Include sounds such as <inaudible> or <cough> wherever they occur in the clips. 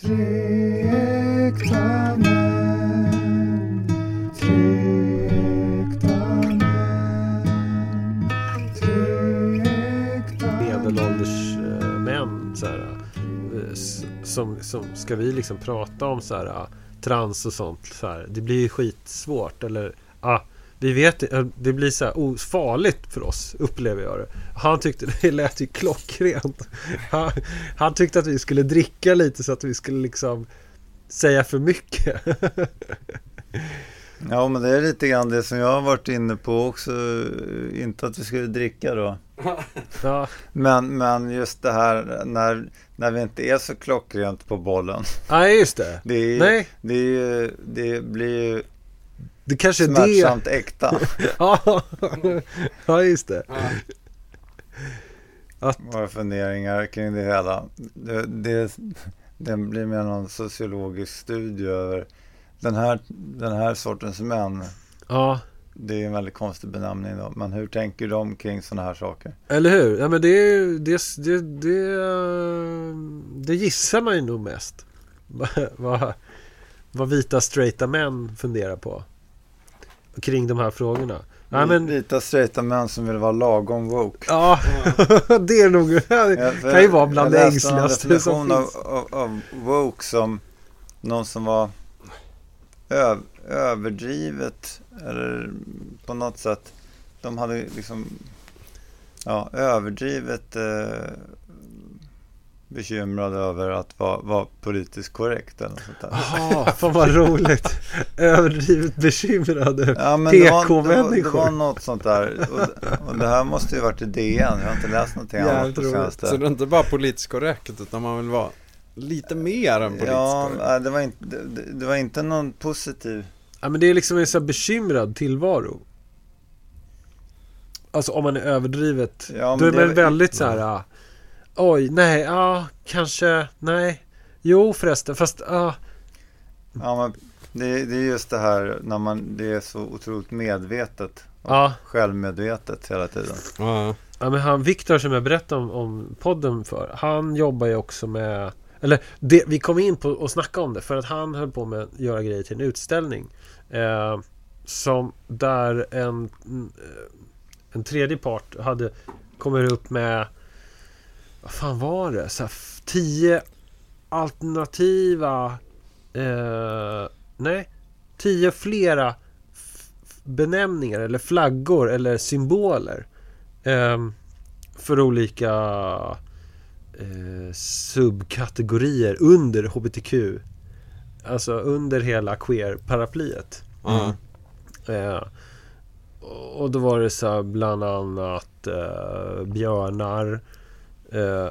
Tre äkta män, tre äkta män, tre äkta medelålders män så här, eh, som, som ska vi liksom prata om så här eh, trans och sånt så här. Det blir ju skitsvårt eller ah, vi vet eh, det blir så här farligt för oss upplever jag det. Han tyckte <laughs> det lät ju klockrent. Han, han tyckte att vi skulle dricka lite så att vi skulle liksom säga för mycket. <laughs> Ja, men det är lite grann det som jag har varit inne på också. Inte att vi skulle dricka då. <laughs> ja, Men, men just det här när, när vi inte är så klockrent på bollen. nej just det. Det, är, Nej, det, är, det blir ju det kanske är det. smärtsamt äkta. <laughs> Ja, ja just det. Våra funderingar kring det hela. Det, det, det blir mer någon sociologisk studie över den här, den här sortens män. Ja, Det är en väldigt konstig benämning då. Men hur tänker de kring sådana här saker? eller hur? Ja, men det, det, det, det, det gissar man ju nog mest. <laughs> vad, vad vita straighta män funderar på. Kring de här frågorna. Nej, men, Vita straighta män som vill vara lagom woke. ja, <laughs> det är nog, det kan ju vara bland det ängsligaste som finns. av, av, av woke som någon som var ö, överdrivet eller på något sätt. De hade liksom ja, överdrivet eh, bekymrade över att vara, vara politiskt korrekt eller något sånt där. Jaha, <laughs> fan vad roligt. Överdrivet bekymrade. Ja, men det var, det, var, PK-människor. något sånt där. Och, och det här måste ju varit i DN. Jag har inte läst någonting annat på senaste. Så det är inte bara politiskt korrekt utan man vill vara lite mer än politiskt Ja, korrekt. nej, det var, inte, det, det var inte någon positiv. Ja men det är liksom en så här bekymrad tillvaro. Alltså om man är överdrivet. Ja, då är men det man väldigt så här. Ah, Oj, nej, ja, kanske, nej. Jo förresten, fast ja. Ja, men det, det är just det här när man, det är så otroligt medvetet. Ja, Självmedvetet hela tiden. Ja. ja men han Viktor som jag berättade om, om podden för. Han jobbar ju också med eller det, vi kom in på och snacka om det för att han höll på med att göra grejer till en utställning. Eh, som där en, en tredje part hade kommer upp med vad fan var det? Så här, tio alternativa eh, nej tio flera benämningar eller flaggor eller symboler eh, för olika eh, subkategorier under HBTQ alltså under hela queer-paraplyet Ja. Eh, och då var det så bland annat eh, björnar. Eh,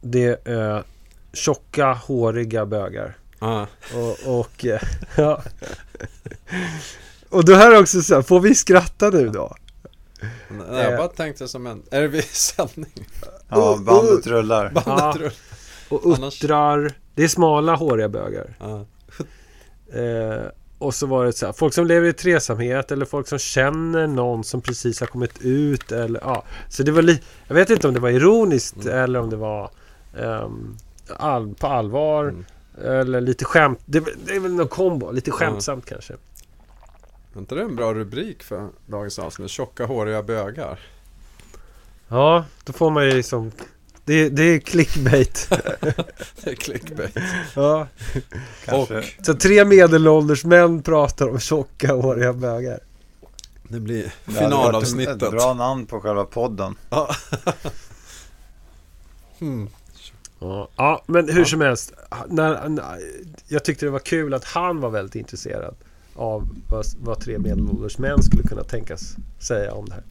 det är tjocka, håriga bögar. Ja. Och, och eh, <laughs> ja. Och då här är också så här, får vi skratta nu då? Nej, jag bara tänkte som en, är det vid sändning? Ja, bandet rullar. Bandet Ja. rullar. Och Annars- uttrar, det är smala, håriga bögar. Ja. Eh, och så var det så här, folk som lever i tresamhet eller folk som känner någon som precis har kommit ut eller ja. Så det var lite, jag vet inte om det var ironiskt Mm. eller om det var ehm, all, på allvar Mm. eller lite skämt. Det, det är väl någon kombo, lite skämtsamt kanske. Är inte det en bra rubrik för dagens avsnitt? Tjocka håriga bögar. Ja, då får man ju som det, det är clickbait. <laughs> Det är clickbait. ja. Kanske. Och Så tre medelålders män pratar om tjocka, håriga bögar. det blir finalavsnittet. Ett bra namn på själva podden. Ja. <laughs> Hmm. Ja, ja men hur som helst. När, när, jag tyckte det var kul att han var väldigt intresserad av vad, vad tre medelålders män skulle kunna tänkas säga om det här.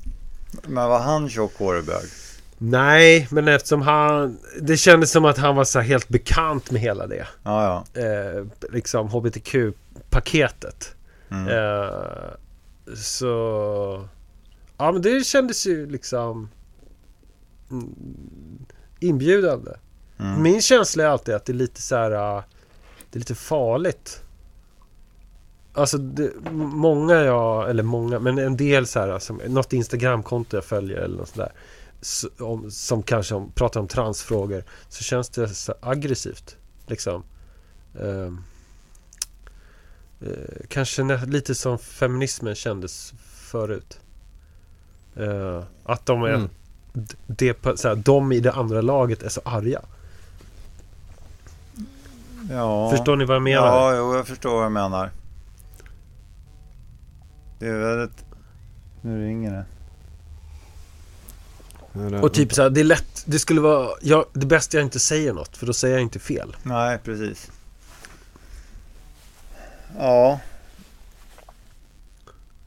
Men var han tjock hårig bög? Nej, men eftersom han... Det kändes som att han var så helt bekant med hela det. Ja, ja. Eh, liksom HBTQ-paketet. Mm. Eh, så... Ja, men det kändes ju liksom... mm, Inbjudande. Mm. Min känsla är alltid att det är lite så här... äh, Det är lite farligt. Alltså det, många jag, eller många, men en del så här som, något Instagramkonto jag följer eller något sådär. s- Om, som kanske om, pratar om transfrågor. Så känns det så aggressivt. Liksom. eh, eh, Kanske nä- lite som feminismen kändes förut. Eh, att de är Mm. d- det, på- så här, de i det andra laget är så arga. Ja. Förstår ni vad jag menar? Ja, jo, jag förstår vad jag menar. Det är väldigt... Nu ringer det. Det- Och typ så här, det är lätt, det skulle vara, ja, det bästa jag inte säger något för då säger jag inte fel. Nej, precis. Ja.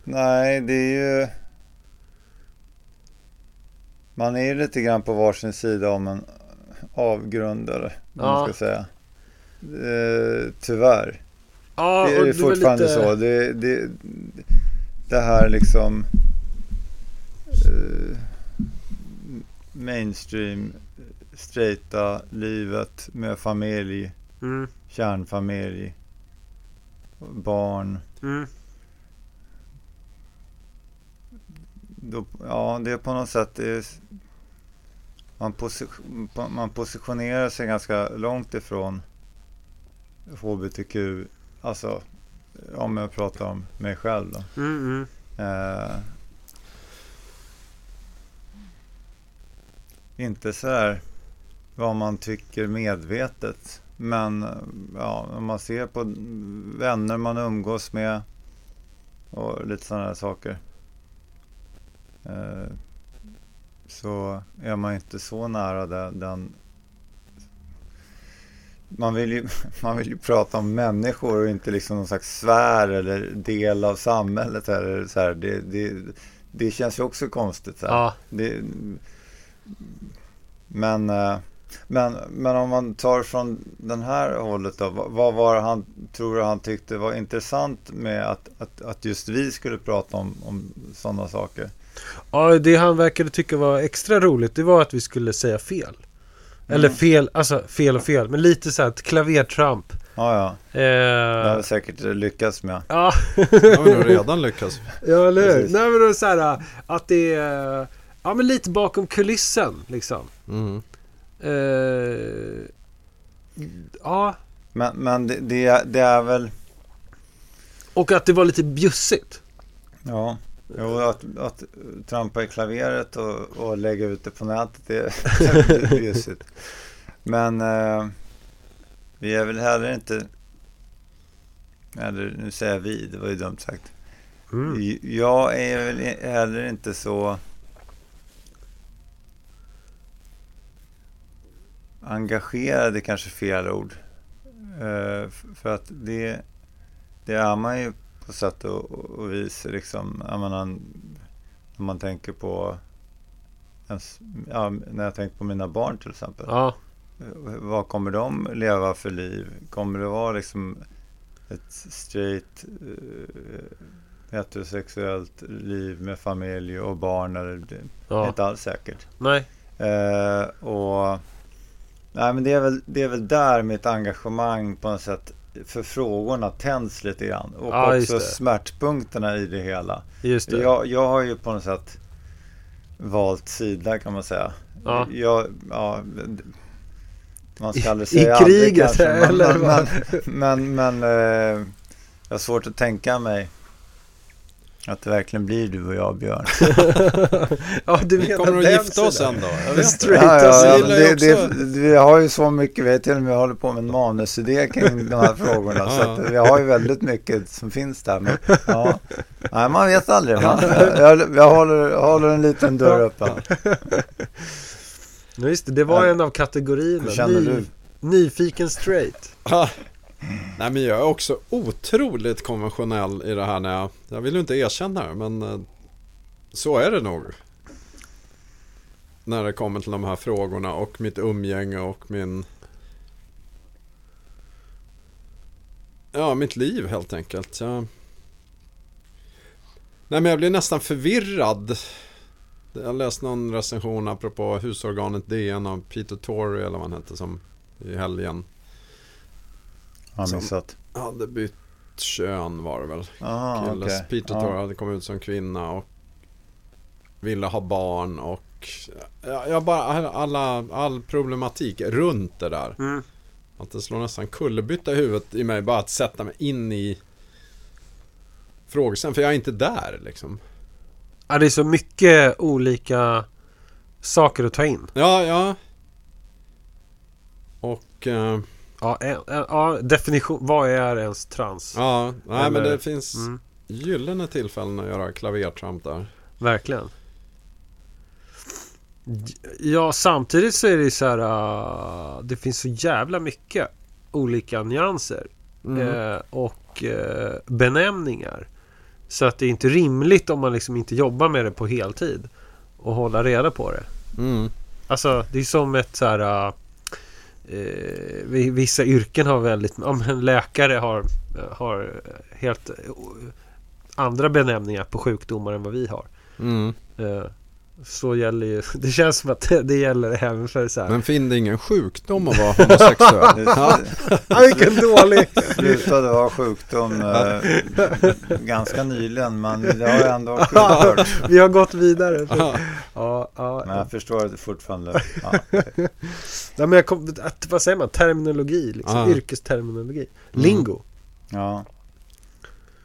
Nej, det är ju... Man är ju lite grann på varsin sida om en avgrund eller vad Ja. man ska säga. Eh, tyvärr. Ja, det är och ju fortfarande lite- så. Det, det, det här liksom eh, mainstream straighta livet med familj, Mm, kärnfamilj, barn. mm. Då, ja, det är på något sätt är, man, position, man positionerar sig ganska långt ifrån HBTQ. Alltså om jag pratar om mig själv då. Mm, mm. Eh, inte så här vad man tycker medvetet. Men ja, om man ser på vänner man umgås med och lite sådana här saker. Eh, så är man inte så nära den, den man vill, ju, <laughs> man vill ju prata om människor och inte liksom någon slags sfär eller del av samhället. Eller så här. Det, det, det känns ju också konstigt. Så här. Ja, Det, men, eh, men, men om man tar från den här hållet då. vad- var han tror du han tyckte var intressant med att, att, att just vi skulle prata om, om sådana saker? ja, det han verkade tycka var extra roligt det var att vi skulle säga fel. Eller Mm. fel, alltså fel och fel, men lite så här ett klavertramp. Ja, ja. Det har Eh, vi säkert lyckats med. ja, Det har vi nog redan lyckats. ja, eller hur? Nej men då så här att det är, ja men lite bakom kulissen liksom. Mm. Eh, ja, Men, men det, det, är- det är väl... och att det var lite bjussigt. Ja, jo, att, att trampa i klaveret och, och lägga ut det på nätet det <laughs> är bjussigt. Men eh, vi är väl heller inte... Eller nu säger jag vi, det var ju dumt sagt. Mm. Jag är väl heller inte så engagerad är kanske fel ord. Eh, för att det, det är man ju på sätt och, och vis. Liksom, jag menar, när man tänker på ens, ja, när jag tänker på mina barn till exempel. Ja, Eh, Vad kommer de leva för liv? Kommer det vara liksom ett straight eh, heterosexuellt liv med familj och barn? Eller, det är ja, inte alls säkert. nej. Eh, och, nej, men det, är väl, det är väl där mitt engagemang på något sätt för frågorna tänds lite grann. Och Ja, också smärtpunkterna i det hela. Just det. Jag, jag har ju på något sätt valt sida kan man säga. Ja. Jag, ja, man I- ska aldrig i säga aldrig kriget, kanske, men, <laughs> eller men, men, men, men eh, jag har svårt att tänka mig att det verkligen blir du och jag Björn. <laughs> ja, du Vi menar kommer att gifta oss sen då. Jag vet inte. Ja, ja, ja, det, det, vi har ju så mycket, vi till och med håller på med en manusidé kring de här frågorna. så Ja. att vi har ju väldigt mycket som finns där. Men, ja. Nej, man vet aldrig. Man, jag, jag håller, håller en liten dörr öppen. Ja, just det, det var Ja. en av kategorierna. Hur känner Ny, du? Nyfiken straight. Nej men jag är också otroligt konventionell i det här när jag, jag vill ju inte erkänna det men eh, så är det nog. När det kommer till de här frågorna och mitt umgänge och min Ja, mitt liv helt enkelt. Jag... Nej men jag blir nästan förvirrad. Jag läste någon recension apropå husorganet DN av Peter Torrey eller vad han hette som i helgen har Som- missat. hade bytt kön var det väl. Aha, Killes okej. Peter Ja. Torrey hade kommit ut som kvinna och ville ha barn och ja, jag bara, alla, all problematik runt det där. Mm. Att det slår nästan kullerbytta i huvudet i mig bara att sätta mig in i frågeställningen. För jag är inte där liksom. Ja, det är så mycket olika saker att ta in. Ja, ja. Och... eh, Ja, ja definition. Vad är ens trans? ja, nej men det finns Mm, gyllene tillfällen att göra klavertramp där. verkligen. Ja, samtidigt så är det så här. uh, det finns så jävla mycket olika nyanser. Mm. eh, och eh, benämningar. Så att det är inte rimligt om man liksom inte jobbar med det på heltid. Och hålla reda på det. Mm. Alltså det är som ett så här eh, vi- Vissa yrken har väldigt ja, men Läkare har, har helt andra benämningar på sjukdomar än vad vi har. Mm. Eh, så gäller ju <laughs> Det känns som att det, det gäller även för så här. Men finn det ingen sjukdom att vara homosexuell? <laughs> Ja. Ah, vilken dålig! slutade vara sjukdom eh, ganska nyligen men det har ändå upphört. Vi har gått vidare. Ja. Ja, ja. Men jag förstår det fortfarande. Ja. Nej, men jag kom, att, vad säger man? Terminologi, liksom. Ja. yrkesterminologi. Lingo. ja.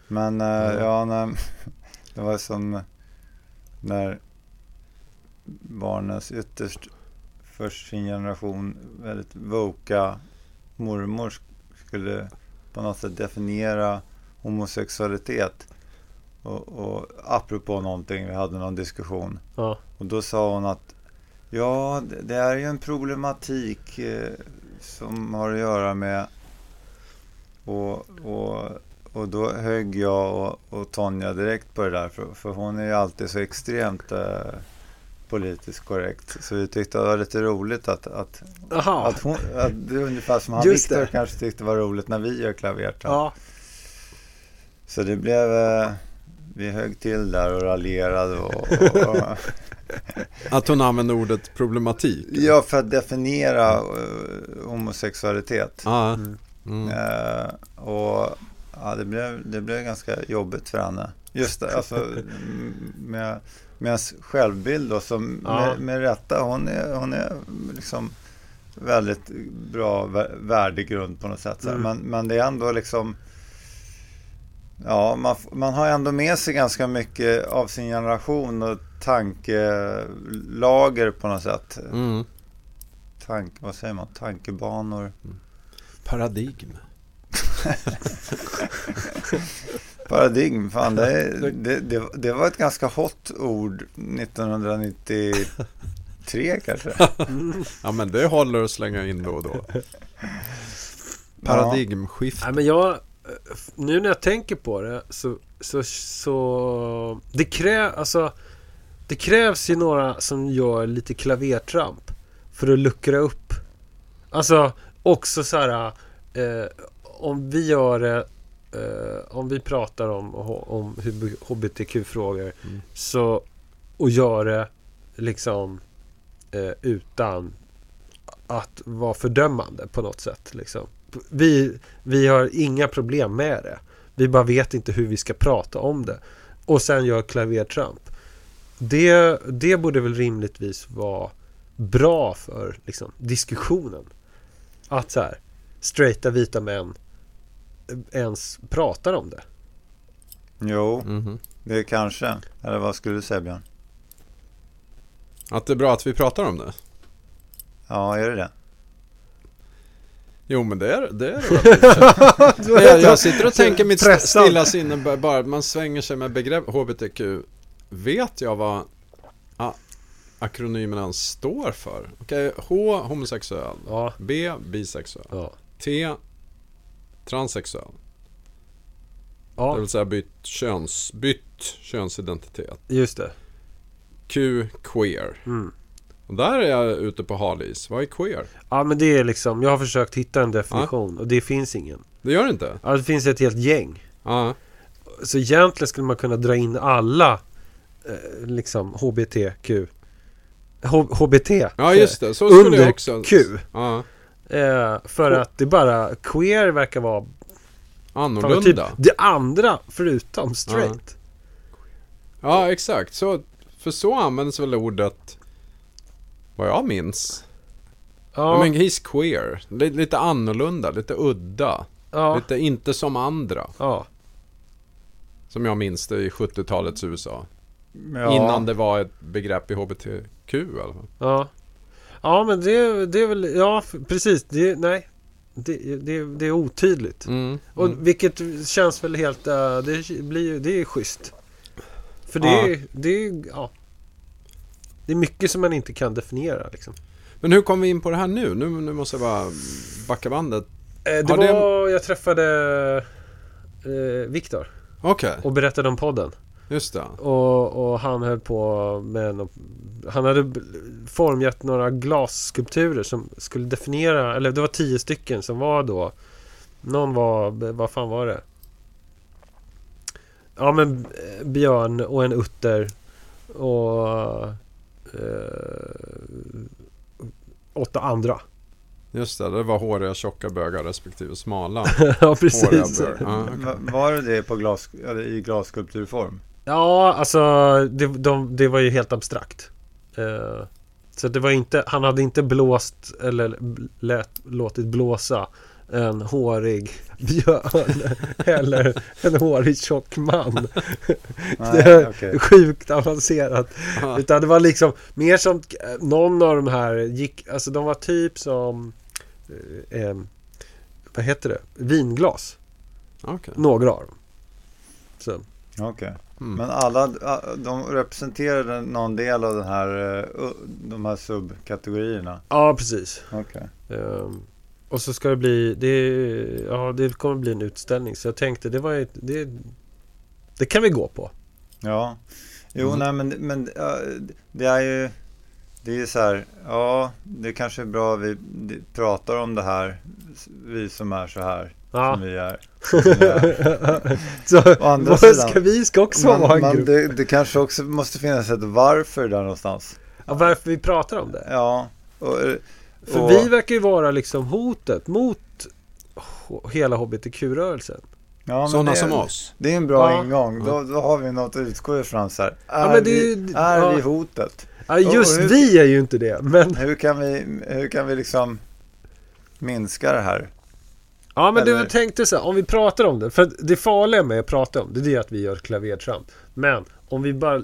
Men eh, ja, nej, det var som när barnens ytterst för sin generation väldigt voka mormor sk- skulle på något sätt definiera homosexualitet. Och, och apropå någonting, vi hade någon diskussion. Ja. Och då sa hon att ja, det- det är ju en problematik eh, som har att göra med och, och, och då högg jag och, och Tonja direkt på det där för, för hon är ju alltid så extremt eh, politiskt korrekt. Så vi tyckte det var lite roligt att, att, att, hon, att det är ungefär som han Just Viktor det. kanske tyckte var roligt när vi gör klavertramp. Ja. Så det blev, eh, vi högg till där och raljerade och, och, och <laughs> Att hon använde ordet problematik. Ja, för att definiera eh, homosexualitet. Ja. Mm. Mm. Eh, och ja, det, blev, det blev ganska jobbigt för henne. Just det, alltså med, med ens självbild då, som Ja. med, med rätta, hon är, hon är liksom väldigt bra vä- värdegrund på något sätt. Mm. Men, men det är ändå liksom Ja, man, man har ändå med sig ganska mycket av sin generation och tankelager på något sätt. Mm. Tank, vad säger man? Tankebanor. Paradigm. <laughs> <laughs> Paradigm, fan det, <laughs> det, det, det var ett ganska hot ord 1993 kanske. <laughs> Ja men det håller att slänga in då och då. Paradigmskifte. Nej, men jag, nu när jag tänker på det så, så, så det, krä, alltså, det krävs ju några som gör lite klavertramp för att luckra upp. Alltså också så här, eh, om vi gör det, eh, om vi pratar om, om HBTQ-frågor Mm. så, och gör det liksom eh, utan att vara fördömande på något sätt. Liksom. Vi, vi har inga problem med det. Vi bara vet inte hur vi ska prata om det. Och sen gör klavertramp. Det, det borde väl rimligtvis vara bra för liksom, diskussionen. Att så här, straighta vita män ens pratar om det. Jo, Mhm. det kanske. Eller vad skulle du säga Björn? Att det är bra att vi pratar om det. Ja, är det det? Jo men det är det. Är <laughs> det väl. jag, jag sitter och tänker mitt Pressad. stilla sinne bara- man svänger sig med begrepp HBTQ. Vet jag vad a- akronymen ens står för? Okej, H homosexuell. Ja, B bisexuell. ja, T transsexuell. Det ja vill säga bytt, köns, bytt könsidentitet. just det. Q queer. Mm. Och där är jag ute på halis. Vad är queer? Ja men det är liksom, jag har försökt hitta en definition och det finns ingen. Det gör det inte? Ja, det finns ett helt gäng. Ja. Så egentligen skulle man kunna dra in alla eh, liksom HBTQ H- HBT Ja just det, så skulle Under jag också... Q Ja. Eh, För att det bara Queer verkar vara Annorlunda. typ det andra förutom straight Ja, exakt. Så, för så används väl ordet, vad jag minns, Ja. Men Ja, he's queer. Lite, lite annorlunda, lite udda. ja, Lite inte som andra. ja. Som jag minns det i 70-talets USA. Ja. Innan det var ett begrepp i HBTQ i alla fall. Ja, ja men det, det är väl, ja precis, det, nej. Det, det, det är otydligt. Mm. Och Mm. vilket känns väl helt, eh, det blir det är schysst. För det Ja. är, det är, ja. Det är mycket som man inte kan definiera liksom. Men hur kom vi in på det här nu? Nu, nu måste jag bara backa bandet. Eh, Det Har det- var, jag träffade eh, Viktor Okej, och berättade om podden. Just det. Och, och han höll på med något, Han hade formgett några glasskulpturer som skulle definiera Eller det var tio stycken som var då Någon var, vad fan var det? Ja men eh, björn och en utter Och eh, Åtta andra Just det, det var håriga tjocka bögar respektive smala <laughs> Ja precis bögar. Okej. Va- Var det det på glas, i glasskulpturform? Ja alltså det, de, det var ju helt abstrakt Eh, Så det var inte, han hade inte blåst eller lät, låtit blåsa en hårig <laughs> björn eller en hårig tjock man. <laughs> Det Nej, är okej. Sjukt avancerat. Ja. Utan det var liksom mer som eh, någon av de här gick, alltså de var typ som eh, eh, vad heter det? Vinglas. Okej. Några av dem. Så. Okej. Mm. Men alla, de representerade någon del av den här, eh, de här subkategorierna? Ja, precis. Okej. Ehm, och så ska det bli, det, ja, det kommer bli en utställning. Så jag tänkte det var ju, det, det kan vi gå på. Ja. Jo, Mm. nej men, men det är ju det är ju så här, ja, det kanske är bra vi pratar om det här, vi som är så här, Ja. som vi är. Som vi är. så Å andra vad sidan- ska vi ska också vara Men, en men grupp. det, det kanske också måste finnas ett varför där någonstans. Ja, varför vi pratar om det. Ja. Och, eh, För och, vi verkar ju vara liksom hotet mot hela HBTQ-rörelsen. ja, Sådana det, som oss. Det är en bra Ja. ingång. Då, då har vi något att utgå ifrån. Så här. Är, Ja, men det är vi, är ja. vi hotet? Ja, just hur- vi är ju inte det. Men, Hur kan vi, hur kan vi liksom minska det här? Ja, men du Eller- jag tänkte så här, om vi pratar om det. För det farliga med att prata om det, det är att vi gör klavertramp. Men om vi bara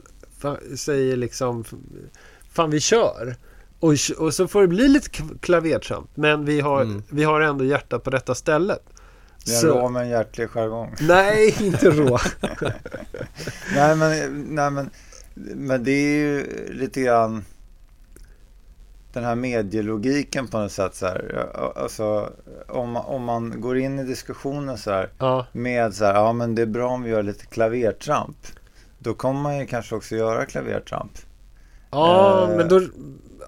säger liksom, fan vi kör. Och, och så får det bli lite klavertramp. Men vi har, Mm. vi har ändå hjärtat på rätta stället. Det är Så- rå med en hjärtlig jargong. <laughs> Nej, inte rå. <laughs> Nej men, nej men, men det är ju lite grann den här medielogiken på något sätt så här. Alltså om, om man går in i diskussionen så här Ja, med så här, ja men det är bra om vi gör lite klavertramp. Då kommer man ju kanske också göra klavertramp. ja Eh. men då...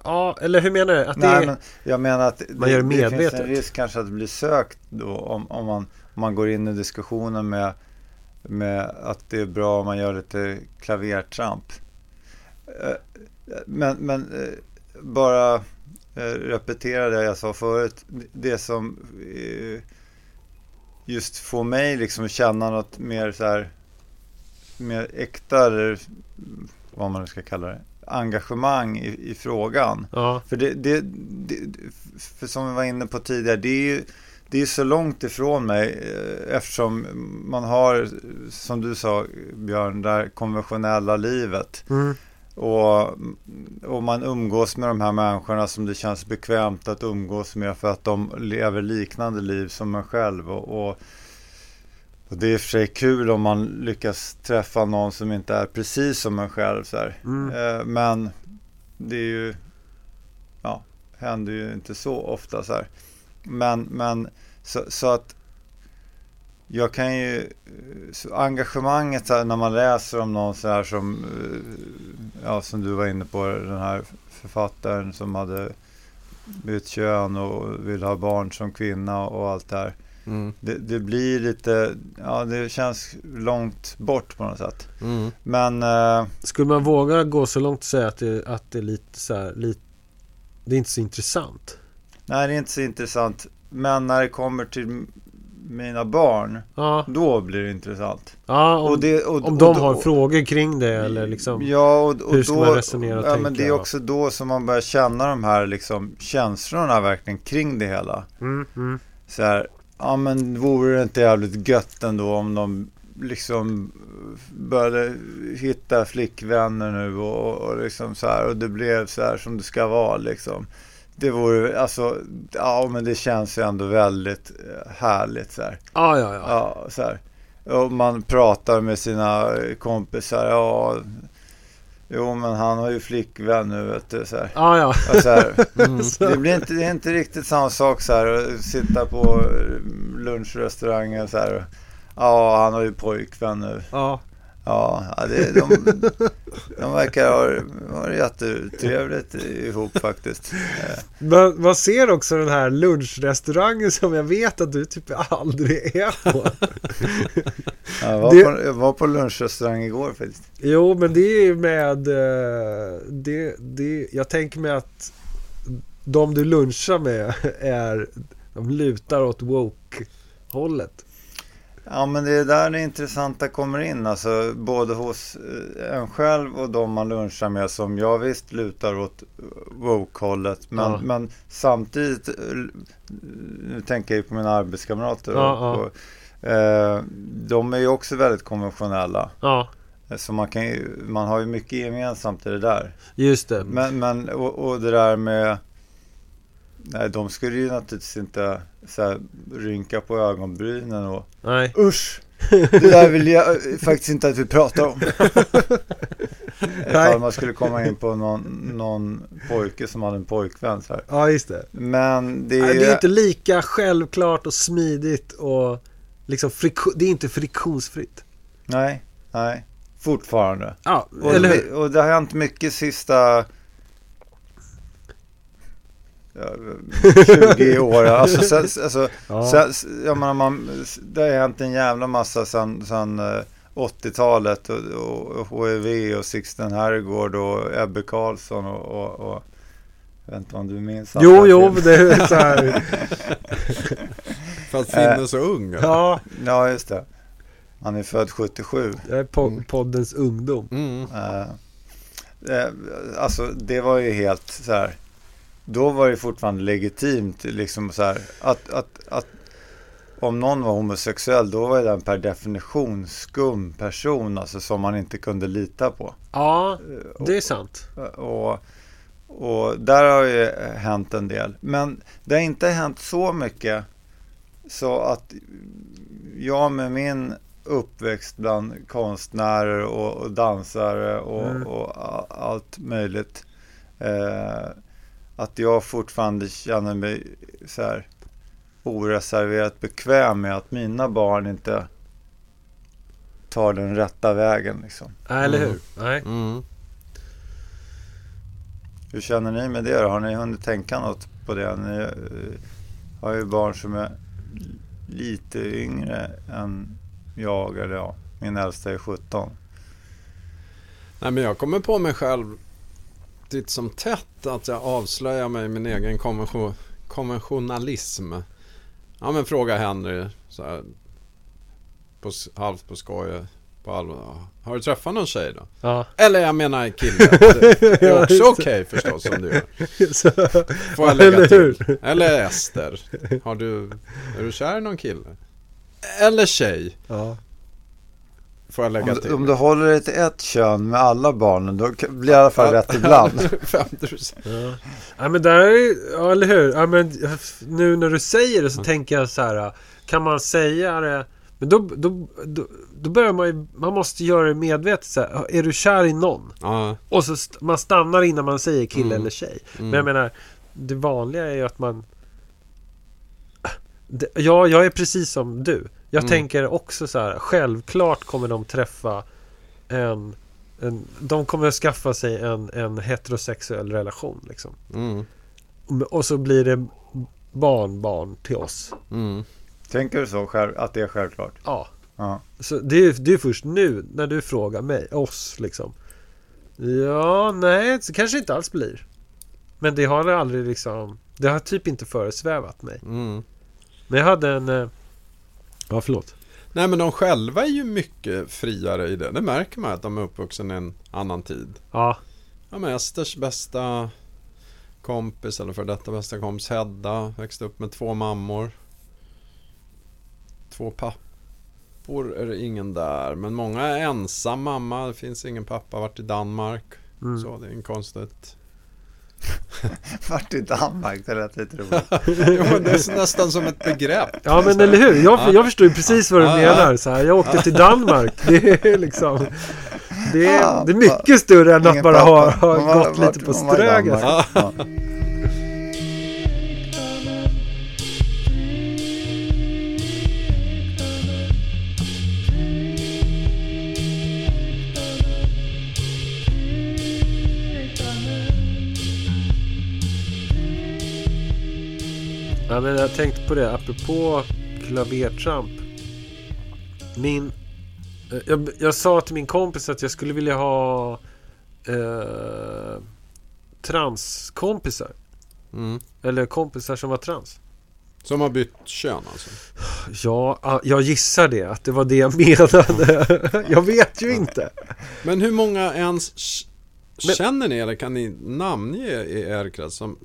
Ja, eller hur menar du? Att det Nej är, men jag menar att Man gör det det finns medvetet. en risk kanske att det blir sökt då om, om, man, om man går in i diskussionen med, med att det är bra om man gör lite klavertramp. Eh, Men, men eh, bara eh, repetera det jag sa förut. Det som eh, just får mig liksom känna något mer så här mer äkta eller vad man nu ska kalla det engagemang i, i frågan. ja, För, det, det, det, för som vi var inne på tidigare, det är ju det är så långt ifrån mig eh, eftersom man har, som du sa Björn, det här konventionella livet. mm, Och, och man umgås med de här människorna som det känns bekvämt att umgås med för att de lever liknande liv som en själv. Och, och, och det är i och för sig kul om man lyckas träffa någon som inte är precis som en själv. Så här. mm. Eh, Men det är ju, ja, händer ju inte så ofta så här. Men, men så, så att jag kan ju, engagemanget när man läser om någon så här som, eh, ja som du var inne på, den här författaren som hade bytt kön och vill ha barn som kvinna och allt det här. Mm. Det, det blir lite, ja det känns långt bort på något sätt. Mm. Men eh, Skulle man våga gå så långt och säga att det, att det är lite så här, lite, det är inte så intressant? Nej, det är inte så intressant. Men när det kommer till mina barn, Ja, då blir det intressant. ja om, Och det, och, om de och, har frågor kring det eller liksom Ja, och, och hur ska då, man resonera och ja, men tänka, det är också då som man börjar känna de här liksom, känslorna verkligen kring det hela. mm, mm. Så här, ja men vore det inte jävligt gött ändå om de liksom började hitta flickvänner nu och, och liksom så här och det blev så här som det ska vara liksom. Det vore, alltså, ja men det känns ju ändå väldigt eh, härligt så här. Ja, ja, ja. Ja, så här. Och man pratar med sina kompisar, ja, jo men han har ju flickvän nu vet du så här. Ja, ja. Och så här <laughs> Mm. det, blir inte, det är inte riktigt samma sak så här att sitta på lunchrestauranger så här. Ja, han har ju pojkvän nu. ja. Ja, ja, det, de, de verkar ha, ha det jättetrevligt ihop faktiskt. Eh, Man, man ser också den här lunchrestaurangen som jag vet att du typ aldrig är på. Jag var, Det- på, jag var på lunchrestaurang igår faktiskt. Jo, men det är ju med... eh, Det, det, jag tänker mig att de du lunchar med är... De lutar åt woke-hållet. Ja, men det är där det intressanta kommer in. Alltså både hos eh, en själv och de man lunchar med som jag visst lutar åt woke-hållet. Men, Ja. men samtidigt, eh, nu tänker jag ju på mina arbetskamrater. Ja, och, och, eh, de är ju också väldigt konventionella. Ja, Så man, kan ju, man har ju mycket gemensamt i det där. just det. Men, men och, och det där med... Nej, de skulle ju naturligtvis inte så här, rynka på ögonbrynen och Nej. Usch! <laughs> Det där vill jag faktiskt inte att vi pratar om. <laughs> Ifall man skulle komma in på någon, någon pojke som hade en pojkvän så här. Ja, just det. Men det är, Nej, Det är inte lika självklart och smidigt och liksom friko- det är inte friktionsfritt. Nej, nej. Fortfarande. Ja, Och, eller det, hur? och det har hänt mycket sista 20 år. Alltså, sen, alltså, Ja. sen, jag menar, man, det har hänt en jävla massa sen, sen eh, 80-talet och, och HIV och Sixten Herrgård och Ebbe Carlsson och, och, och jag vet inte om du minns Jo, jo, men det är så här. <laughs> För att Finn är så ung. eller? Ja, Ja, just det. Han är född 77. det är po- poddens ungdom. Mm. Eh, eh, alltså det var ju helt så här. Då var det fortfarande legitimt liksom så här att, att, att om någon var homosexuell då var den per definition skum person alltså som man inte kunde lita på. Ja, Eh, det är sant. och, och där har ju hänt en del. Men det har inte hänt så mycket så att jag med min uppväxt bland konstnärer och, och dansare och, Mm. och allt möjligt. Eh, att jag fortfarande känner mig så här oreserverat bekväm med att mina barn inte tar den rätta vägen. Liksom. Nej, eller Mm. hur? Nej. Mm. Hur känner ni med det då? Har ni hunnit tänka något på det? Ni eh, har ju barn som är lite yngre än jag, eller ja, min äldsta är 17. Nej, men jag kommer på mig själv titt som tätt att jag avslöjar mig i min egen konvention, konventionalism. Ja, men fråga Henry så här, på, halvt på skoj, på allvar. Har du träffat någon tjej då? Ja. Eller jag menar kille. <laughs> Det är också okej förstås om du gör. Får jag lägga eller till. Eller Ester. Har du, är du kär i någon kille? Eller tjej. Ja. Får jag lägga Om, till. du- om du håller dig till ett kön med alla barnen, då blir det i alla fall rätt ibland. <laughs> 50%. Ja. ja men där är ja eller hur? Ja, men nu när du säger det så Ja. tänker jag så här. Kan man säga det? Men då, då, då, då börjar man ju, man måste göra det medvetet så här. Är du kär i någon? Ja. Och så st- man stannar innan man säger kille Mm. eller tjej. Mm. Men jag menar, det vanliga är ju att man... Det, ja, jag är precis som du. Jag Mm. tänker också så här, självklart kommer de träffa en... en de kommer att skaffa sig en, en heterosexuell relation liksom. Mm. Och så blir det barnbarn till oss. Mm. Tänker du så själv, att det är självklart? Ja. Ja. Så det är, det är först nu när du frågar mig, oss liksom. Ja, nej, så kanske inte alls blir. Men det har aldrig liksom... Det har typ inte föresvävat mig. Mm. Men jag hade en... Ja, förlåt. Nej men de själva är ju mycket friare i det. Det märker man att de är uppvuxna i en annan tid. Ja, Ja men Esters bästa kompis eller för detta bästa kompis Hedda växte upp med två mammor. Två pappor är det ingen där. Men många är ensam mamma. Det finns ingen pappa. Varit i Danmark. mm. Så det är inget konstigt. <laughs> Vart i Danmark, det lät lite roligt. <laughs> jo, men det är nästan som ett begrepp. ja men eller hur? Jag, Ja. jag förstår ju precis vad du Ja, ja. menar. Så här, jag åkte till Danmark. Det är liksom... Det är, det är mycket större än att bara ha, ha gått lite på Ströget. Ja. Men jag tänkte på det, apropå klavertramp. Min... eh, Jag, jag sa till min kompis att jag skulle vilja ha eh, transkompisar. Mm. Eller kompisar som var trans. Som har bytt kön alltså. Ja, jag gissar det. Att det var det jag menade. <laughs> jag vet ju inte. Men hur många ens känner ni eller kan ni namnge i er krets som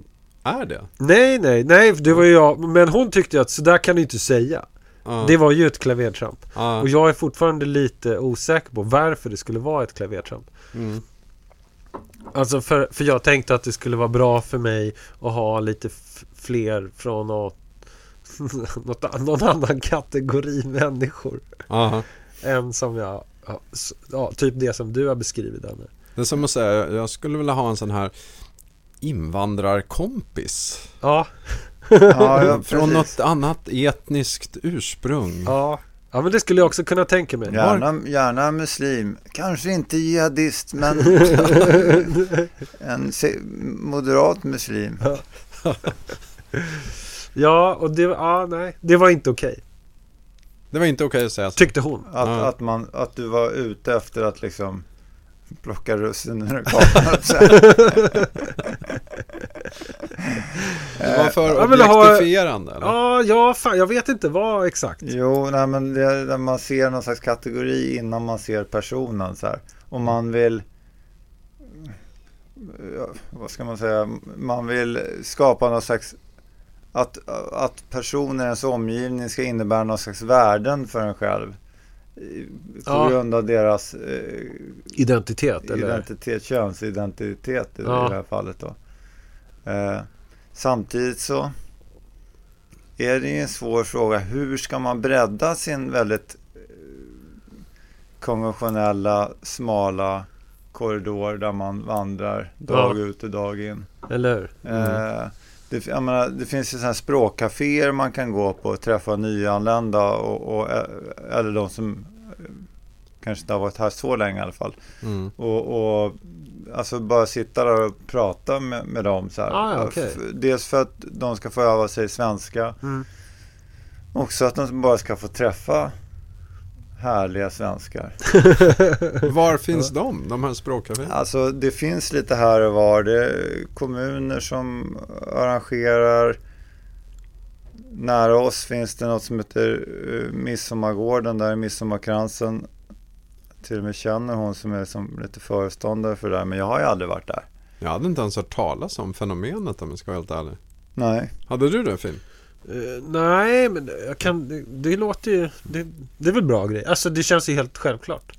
är det? Nej, nej, nej. Det var ju jag. Men hon tyckte att så där kan du inte säga. Ja. Det var ju ett klavertramp. Ja. Och jag är fortfarande lite osäker på varför det skulle vara ett klavertramp. Mm. Alltså för, för jag tänkte att det skulle vara bra för mig att ha lite fler från något, <laughs> någon annan kategori människor. Aha. Än som jag, ja, typ det som du har beskrivit Danne. Det är som att säga, jag skulle vilja ha en sån här invandrarkompis. Ja, <laughs> Ja, ja, <laughs> Från något annat etniskt ursprung. ja. Ja men det skulle jag också kunna tänka mig. Gärna, gärna muslim. Kanske inte jihadist, men <laughs> en moderat muslim. Ja, och det, ja, nej, det var inte okej. Det var inte okej att säga så. Tyckte hon. Att, Ja. att, man, att du var ute efter att liksom plocka russinen ur kakan. <laughs> Det var för objektifierande eller? Ja, ja, fan, jag vet inte vad exakt. Jo, nej, men det man ser någon slags kategori innan man ser personen. Så här. Om man vill, vad ska man säga, man vill skapa någon slags, att, att personen i ens omgivning ska innebära någon slags värden för en själv. I- På Ja. grund av deras eh, Identitet eller? identitet, könsidentitet i, Ja. i det här fallet. Då. Eh, samtidigt så är det ju en svår fråga. Hur ska man bredda sin väldigt eh, konventionella, smala korridor där man vandrar dag Ja. ut och dag in. Eller hur? Eh, det, menar, det finns ju sådana här språkcaféer man kan gå på och träffa nyanlända och, och, eh, eller de som eh, kanske inte har varit här så länge i alla fall. Mm. Och, och alltså bara sitta där och prata med, med dem så. Ah. F- Dels för att de ska få öva sig svenska. Mm. Också att de bara ska få träffa härliga svenskar. <laughs> Var finns de, de här språkcaféerna? Alltså det finns lite här och var. Det är kommuner som arrangerar. Nära oss finns det något som heter uh, Midsommargården. Där är Midsommarkransen. Till och med känner hon som är som lite föreståndare för det där. Men jag har ju aldrig varit där. Jag hade inte ens hört talas om fenomenet om jag ska vara helt ärlig. Nej. Hade du det Finn? Uh, nej, men jag kan, det, det låter ju... Det, det är väl bra grej. Alltså det känns ju helt självklart.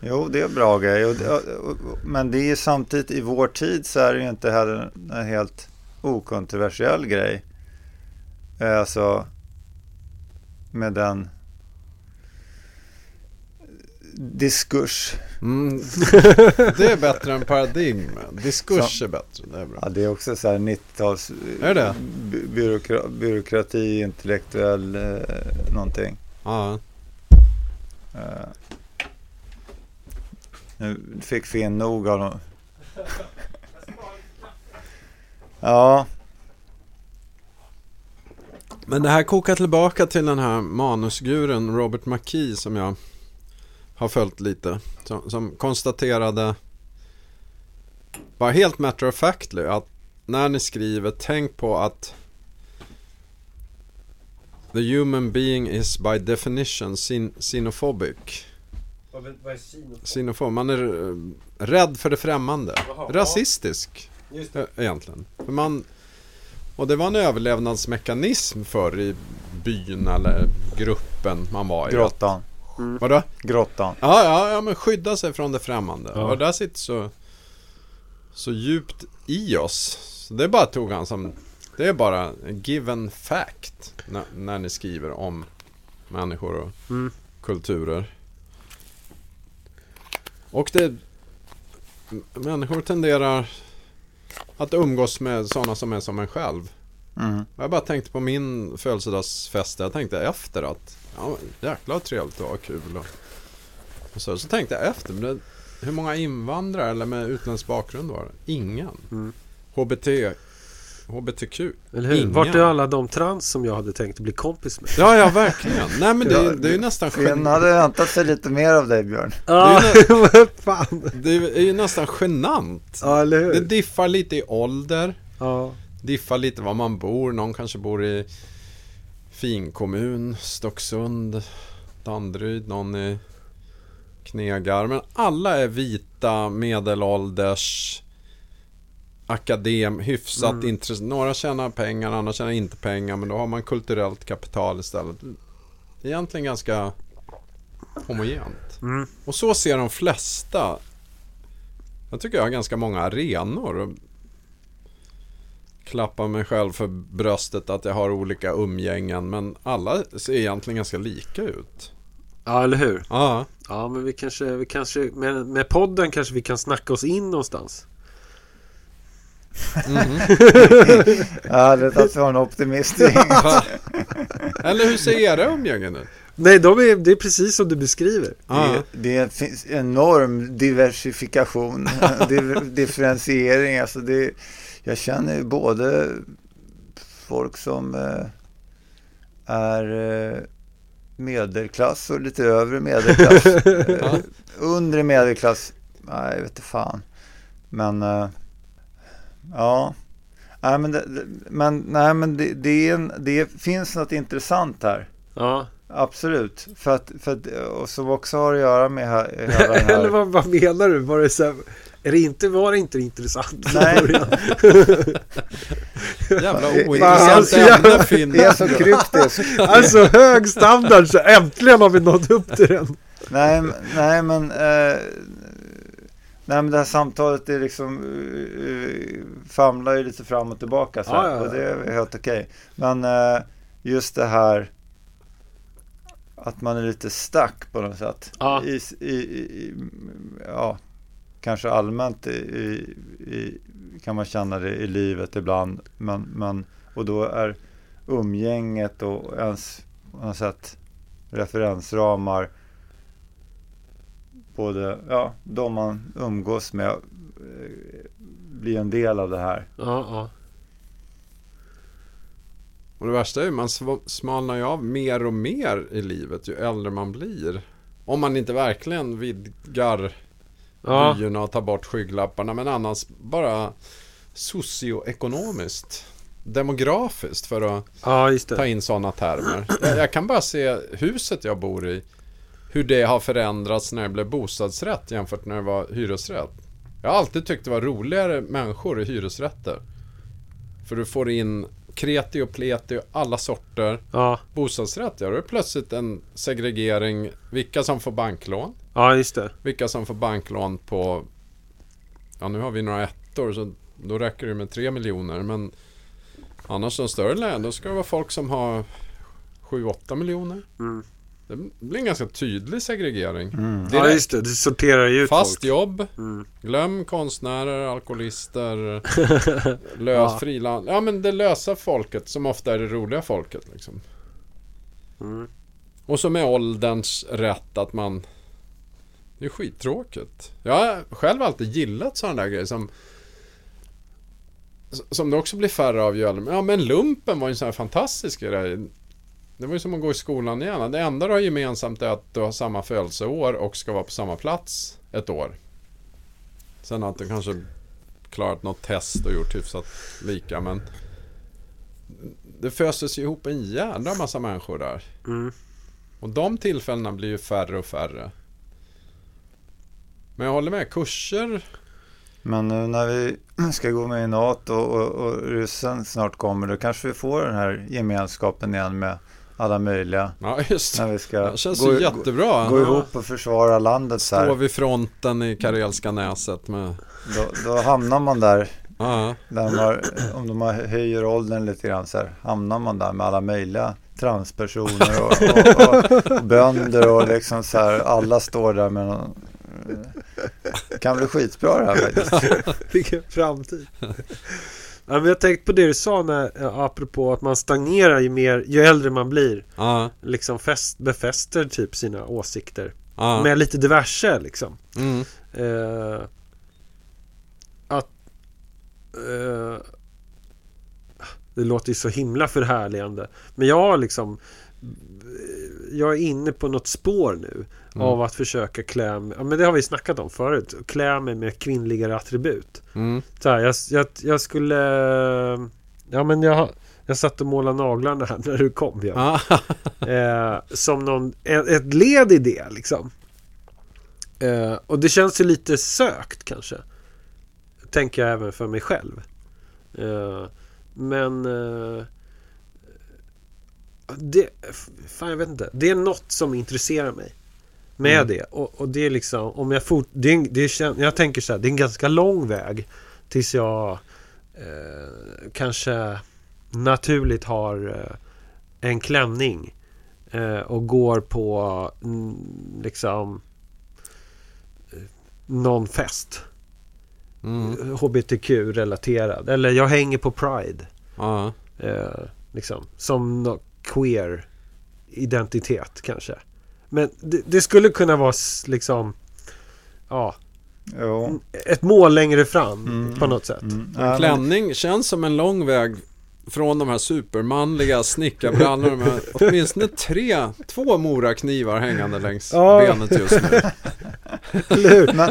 Jo, det är bra grej. Och, och, och, men det är ju samtidigt i vår tid så är det ju inte heller en helt okontroversiell grej. Eh, alltså med den diskurs. Mm. <laughs> Det är bättre än paradigm. Diskurs är bättre, det är bra. Ja, det är också så här 90-tals Är det? by- byråkra, byråkrati, intellektuell eh, någonting. Ja. Eh, nu fick Finn nog av dem. <laughs> Ja, Men det här kokar tillbaka till den här manusguren Robert McKee som jag har följt lite. Som, som konstaterade bara helt matter of factly att när ni skriver tänk på att The human being is by definition sin- xenophobic. Vad, vad är? Xenofob, man är eh, rädd för det främmande. Jaha, Rasistisk Just eh, egentligen. För man, och det var en överlevnadsmekanism förr i byn eller gruppen man var i. Grottan. Vadå? Grottan. Ja, ja, ja, men skydda sig från det främmande. Ja. Och det där sitter så, så djupt i oss. Så det bara tog han som, det är bara en given fact när, när ni skriver om människor och Mm. kulturer. Och det, människor tenderar att umgås med sådana som är som en själv. Mm. Jag bara tänkte på min födelsedagsfest. Jag tänkte efter att ja, jäklar vad trevligt ha kul. Och, och så, så tänkte jag efter. Men det, hur många invandrare eller med utländsk bakgrund var det? Ingen. Mm. HBT, HBTQ. Eller hur? Ingen. Vart är alla de trans som jag hade tänkt bli kompis med? Ja, ja verkligen. Nej men det, det är ju nästan Finn gen- hade väntat sig lite mer av dig Björn. Ja, Det <laughs> vad fan. Det är ju nästan genant. Ja, eller hur? Det diffar lite i ålder. Ja. Diffar lite var man bor. Någon kanske bor i finkommun, Stocksund, Danderyd, någon i Knegar. Men alla är vita, medelålders, akadem, hyfsat Mm. intresse. Några tjänar pengar, andra tjänar inte pengar. Men då har man kulturellt kapital istället. Egentligen ganska homogent. Mm. Och så ser de flesta. Jag tycker jag har ganska många arenor. Och klappar mig själv för bröstet att jag har olika umgängen. Men alla ser egentligen ganska lika ut. ja, eller hur? Ja, Ja, men vi kanske, vi kanske med, med podden kanske vi kan snacka oss in någonstans. mhm. <laughs> Ja, det är att en optimist? <laughs> Eller hur ser era umgängen ut? Nej, de är, det är precis som du beskriver. Ja. Det, det finns enorm diversifikation, <laughs> div- differentiering. Alltså det, jag känner ju både folk som eh, är eh, medelklass och lite övre medelklass. <laughs> eh, Ja. undre medelklass, nej jag vet inte fan. Men eh, ja, nej men, det, men, nej, men det, det, är en, det finns något intressant här. Ja. Absolut, för att, för att, och som också har att göra med här, hela den <laughs> Eller här vad, vad menar du? Var det, så här, är det inte, var det inte intressant från Nej. början? <laughs> Jävla ointressant alltså, jag- ämne Finn. Det är så kryptiskt. Alltså hög standard, så äntligen har vi nått upp till den. nej, nej, men, eh, nej, men det här samtalet är liksom, uh, famlar ju lite fram och tillbaka så här, Ja, ja, och det är helt okej. Men eh, just det här att man är lite stack på något sätt. Ja. I, i, i, ja, kanske allmänt i, i, kan man känna det i livet ibland. Men, men, och då är umgänget och ens på något sätt referensramar både ja, de man umgås med eh, blir en del av det här. Ja, ja. Och det värsta är ju man smalnar ju av mer och mer i livet ju äldre man blir. Om man inte verkligen vidgar Ja, vyerna och tar bort skygglapparna. Men annars bara socioekonomiskt. Demografiskt för att ja ta in sådana termer. Jag, jag kan bara se huset jag bor i. Hur det har förändrats när det blev bostadsrätt jämfört när det var hyresrätt. Jag har alltid tyckt det var roligare människor i hyresrätter. För du får in kreti och pleti och alla sorter. Ja, Bostadsrätt, ja, då är det plötsligt en segregering. Vilka som får banklån. Ja just det. Vilka som får banklån på... Ja, nu har vi några ettor så då räcker det med 3 miljoner. Men annars de större län, då ska det vara folk som har 7-8 miljoner. Mm. Det blir en ganska tydlig segregering. Mm. Ja just det, du sorterar ju ut Fast folk. jobb, Mm. glöm konstnärer, alkoholister, <laughs> lös Ja. friland. Ja men det lösa folket som ofta är det roliga folket liksom. Mm. Och så med ålderns rätt att man... Det är skittråkigt. Jag har själv alltid gillat sådana där grejer som... Som det också blir färre av ju. Ja men lumpen var ju en sån här fantastisk grej. Det var ju som att gå i skolan igen. Det enda du har gemensamt är att du har samma födelseår och ska vara på samma plats ett år. Sen att du kanske klarat något test och gjort hyfsat lika men det föses ju ihop en jädra massa människor där. Mm. Och de tillfällena blir ju färre och färre. Men jag håller med, kurser Men nu när vi <clears throat> ska gå med i NATO och, och ryssen snart kommer, då kanske vi får den här gemenskapen igen med alla möjliga. Ja, just. När vi ska Det känns gå, ju jättebra. gå, gå ihop och försvara landet så här. vid fronten i Karelska näset med... Då, då hamnar man där, Ja, där man, om de har- höjer åldern lite grann så här, hamnar man där med alla möjliga transpersoner och, och, och, och bönder och liksom så här, alla står där med någon, det <laughs> kan bli skitbra det här faktiskt. <laughs> Vilken framtid. Ja, men jag tänkte på det du sa när, ja, apropå att man stagnerar ju mer, ju äldre man blir. ja, Liksom fäst, befäster typ sina åsikter. ja. Med lite diverse liksom. Mm, Eh, att eh, Det låter ju så himla förhärligande Men jag har liksom Jag är inne på något spår nu Mm. Av att försöka klä mig, ja, men det har vi snackat om förut Klä mig med kvinnligare attribut mm, så här, jag, jag, jag skulle Ja men jag Jag satt och målade naglarna här <laughs> när du kom ja. ja. <laughs> eh, Som någon, ett, ett led i det liksom eh, Och det känns ju lite sökt kanske Tänker jag även för mig själv eh, Men eh, det, Fan jag vet inte. Det är något som intresserar mig Med Mm. det. Och, och det är liksom Om jag fort, det är, det är, Jag tänker så här Det är en ganska lång väg Tills jag eh, Kanske Naturligt har eh, En klänning eh, Och går på mm, Liksom eh, Någon fest. Mm, HBTQ-relaterad Eller jag hänger på Pride. Ja. eh, liksom, Som nå- queer Identitet kanske Men det, det skulle kunna vara liksom Ja Jo. Ett mål längre fram Mm. på något sätt Mm. Ja, En klänning känns som en lång väg från de här supermanliga snickarbrallorna med åtminstone tre, två moraknivar hängande längs Ja. benet just nu.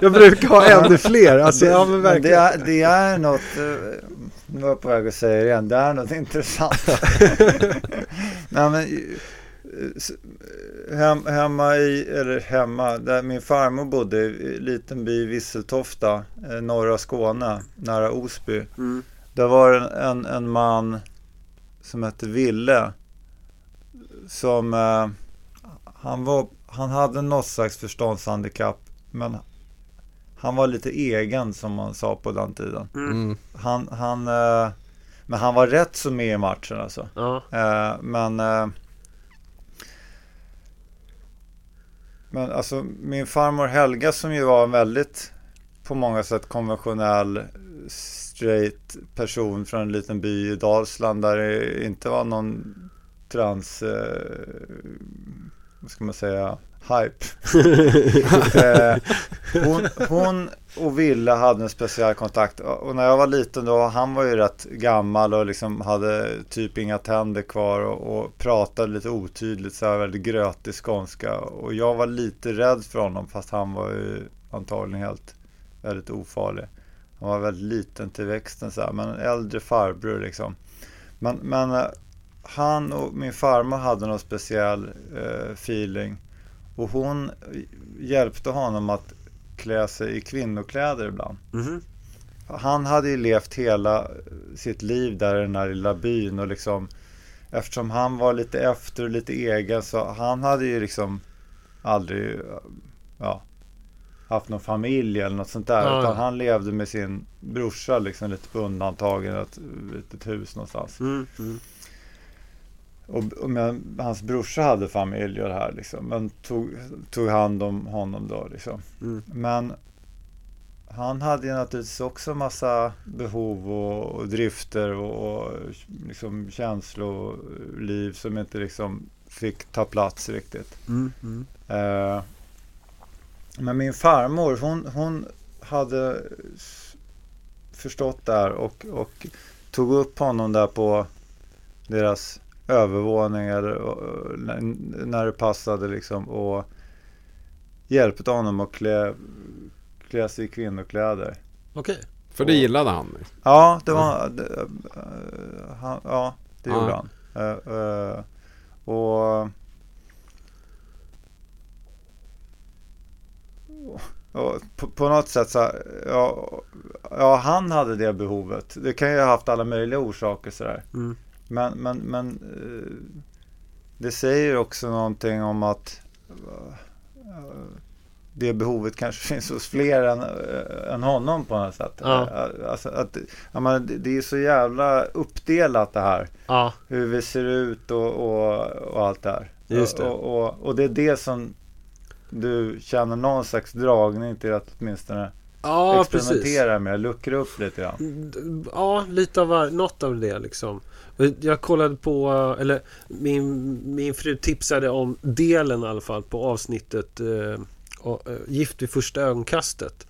Jag brukar ha ännu fler Alltså ja men Men det, verkligen är, det är något, eh, nu var jag på väg att säga det igen, det är något <laughs> intressant. <laughs> Nej, men, eh, s- hem, hemma i, eller hemma, där min farmor bodde i en liten by Visseltofta, eh, norra Skåne, nära Osby. mm. Där var en, en, en man som hette Ville. Som, eh, han, var, han hade något slags förståndshandikapp. Men han var lite egen som man sa på den tiden. Mm. Han, han, eh, men han var rätt så med i matchen alltså. Ja, Eh, men eh, Men alltså min farmor Helga som ju var en väldigt på många sätt konventionell straight person från en liten by i Dalsland där det inte var någon trans eh, vad ska man säga hype. <laughs> eh, hon, hon och Ville hade en speciell kontakt och när jag var liten då, han var ju rätt gammal och liksom hade typ inga tänder kvar och, och pratade lite otydligt så här väldigt grötig skånska och jag var lite rädd för honom fast han var ju antagligen helt väldigt ofarlig. Han var väldigt liten till växten så här, men en äldre farbror liksom. Men, men eh, han och min farmor hade någon speciell eh, feeling och hon hjälpte honom att klä sig i kvinnokläder ibland. Mhm. Han hade ju levt hela sitt liv där i den här lilla byn och liksom eftersom han var lite efter och lite egen så han hade ju liksom aldrig ja, haft någon familj eller något sånt där Ja, utan ja. han levde med sin brorsa liksom lite på undantag i ett litet hus någonstans. mm, mm. Och, och men, hans brorsa hade familj och det här liksom men tog, tog hand om honom då liksom. Mm. Men han hade ju naturligtvis också massa behov och, och drifter och, och liksom känsloliv som inte liksom fick ta plats riktigt. Mm, mm. Eh, men min farmor, hon, hon hade förstått det här och, och tog upp honom där på deras övervåning eller, och- när, när det passade liksom och hjälpte honom att klä, klä sig i kvinnokläder. Okej För det gillade han. Ja, det var... Det, eh, han, ja. Det gjorde han. Eh, eh, och, och på, på något sätt så här, ja, ja, han hade det behovet. Det kan ju ha haft alla möjliga orsaker sådär. Mm. Men, men, men eh, det säger också någonting om att eh, det behovet kanske <laughs> finns hos fler än, eh, än honom på något sätt. Ja. Alltså, att, det det är så jävla uppdelat det här. Ja, Hur vi ser ut och, och, och allt det här. Just det. Och, och, och det är det som du känner någon slags dragning till att åtminstone ja precis. experimentera med, luckra upp lite grann. D- Ja, lite av var- något av det liksom. Jag kollade på, eller min, min fru tipsade om delen i alla fall på avsnittet eh, eh, Gift vid första ögonkastet.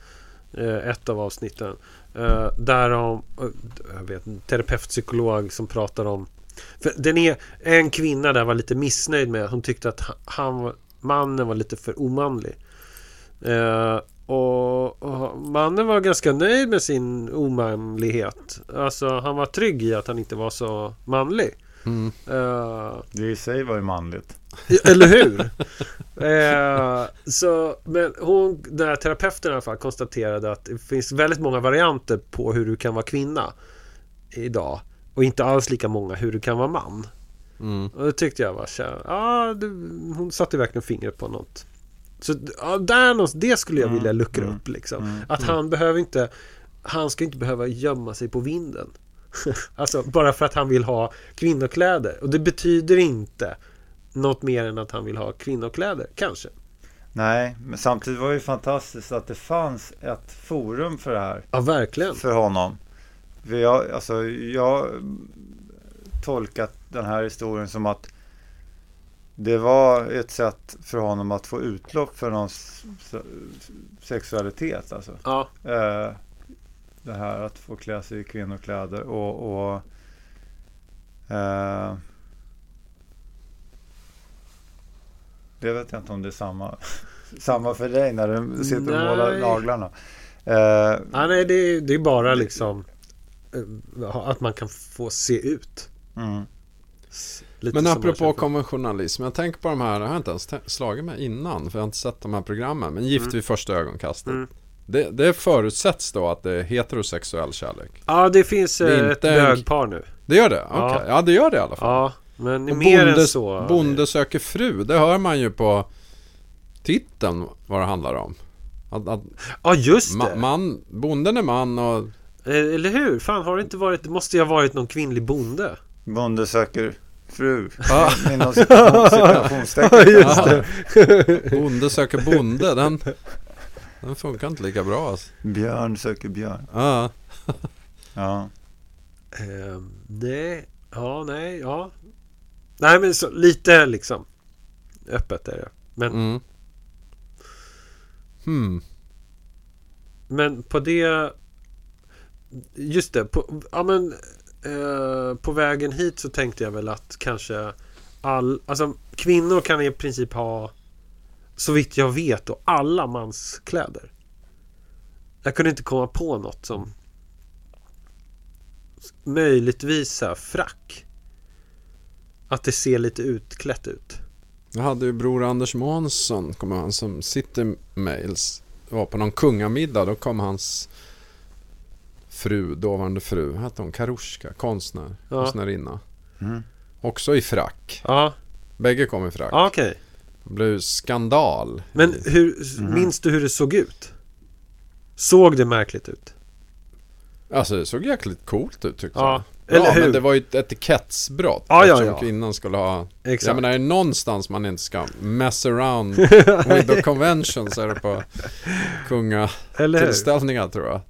Eh, ett av avsnitten. Eh, där de, eh, jag vet en terapeut, psykolog som pratar om för den är, en kvinna där var lite missnöjd med Hon tyckte att han- mannen var lite för omanlig. Eh, och, och mannen var ganska nöjd med sin omanlighet. Alltså han var trygg i att han inte var så manlig. Mm. Eh, Det i sig var ju manligt. eller hur? eh, så, men hon, den här terapeuten i alla fall konstaterade att det finns väldigt många varianter på hur du kan vara kvinna idag. Och inte alls lika många hur du kan vara man. Mm. Och det tyckte jag var ja, det, hon satte verkligen fingret på något. Så ja, där någonstans, det skulle jag Mm, vilja luckra mm, upp liksom. mm, Att han behöver inte, han ska inte behöva gömma sig på vinden. <laughs> alltså bara för att han vill ha kvinnokläder. Och det betyder inte något mer än att han vill ha kvinnokläder, kanske. Nej, men samtidigt var det ju fantastiskt att det fanns ett forum för det här. Ja, verkligen. För honom. För jag, alltså, jag tolkat den här historien som att det var ett sätt för honom att få utlopp för någon sexualitet. Alltså. Ja, Eh, det här att få klä sig i kvinnokläder och, och eh, det vet jag inte om det är samma, <laughs> samma för dig när du sitter och målar naglarna. Eh, ja nej, det, är- det är bara liksom eh, att man kan få se ut. mm. Lite Men apropå konventionalism, jag tänker på de här, jag har inte ens slagit mig innan för jag har inte sett de här programmen, men Gift vid första ögonkastet. Mm. Det, det förutsätts då att det är heterosexuell kärlek. Ja, det finns Det eh, ett bögpar nu. Det gör det? Okej, Ja. ja. det gör det i alla fall. Ja, men Och mer än bonde, så. bonde söker fru, det hör man ju på titeln vad det handlar om. Att, att Ja, just det. ma, man, bonden är man och... Eh, Eller hur? Fan, har det inte varit... Det måste ju ha varit någon kvinnlig bonde. Bonde söker fru. Ja. Inom citation- <laughs> citationstecken. just Ja. det. Bonde söker bonde, den, den funkar inte lika bra. Alltså. Björn söker björn. Ja. <laughs> Ja. Eh, nej, ja, nej, ja. Nej, men så, lite liksom öppet är det. Men, Mm. Hmm. men på det... Just det, på, ja men eh, på vägen hit så tänkte jag väl att kanske all... Alltså kvinnor kan i princip ha så vitt jag vet då alla manskläder. Jag kunde inte komma på något som möjligtvis här frack. Att det ser lite utklätt ut. Jag hade ju bror Anders Månsson, kommer han, som sitter mails. var på någon kungamiddag, då kom hans fru, dåvarande fru, hette hon Karuska, konstnär, Ja. konstnärinna. Mm. Också i frack. Ja, Bägge kom i frack. ja okej. Det blev skandal. Men hur, minns du hur det såg ut? Såg det märkligt ut? Alltså det såg jäkligt coolt ut tyckte Ja, jag. eller ja, hur? men det var ju ett etikettsbrott. Ja, ja, ja. kvinnan skulle ha... Exakt. Jag menar, är det någonstans man inte ska mess around <laughs> with the convention så är det på kungatillställningar tror jag.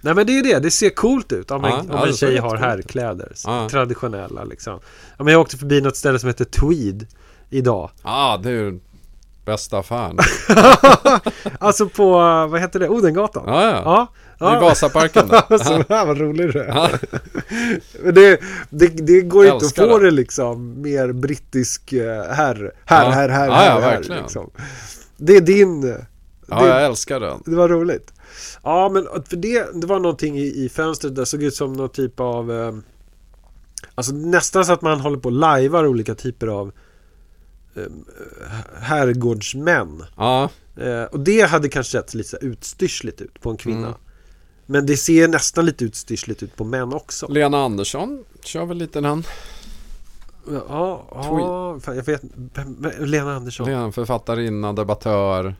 Nej men det är ju det, det ser coolt ut om en, Ja, om ja, en tjej har herrkläder. Ja. Traditionella liksom. Ja, men jag åkte förbi något ställe som heter Tweed idag. Ja, ah, det är ju bästa affären. <laughs> Alltså på, vad heter det, Odengatan? Ja, ja. Ja. I Vasaparken där. <laughs> så här vad rolig du är. Ja. <laughs> Det, det, det går inte att få det. det liksom mer brittisk eh, herr. Herr, Ja. herr, herr, Ja, herr, ja, herr, verkligen. liksom. Det är din... Ja, det, jag älskar den. det var roligt. Ja, men för det, det var någonting i, i fönstret där såg ut som någon typ av... Eh, Alltså nästan så att man håller på och lajvar olika typer av eh, herrgårdsmän. Ja, Eh, och det hade kanske sett lite utstyrsligt ut på en kvinna. Mm. Men det ser nästan lite utstyrsligt ut på män också. Lena Andersson kör väl lite den. Ja, ja fan, jag vet Lena Andersson. Lena författarinna, debattör.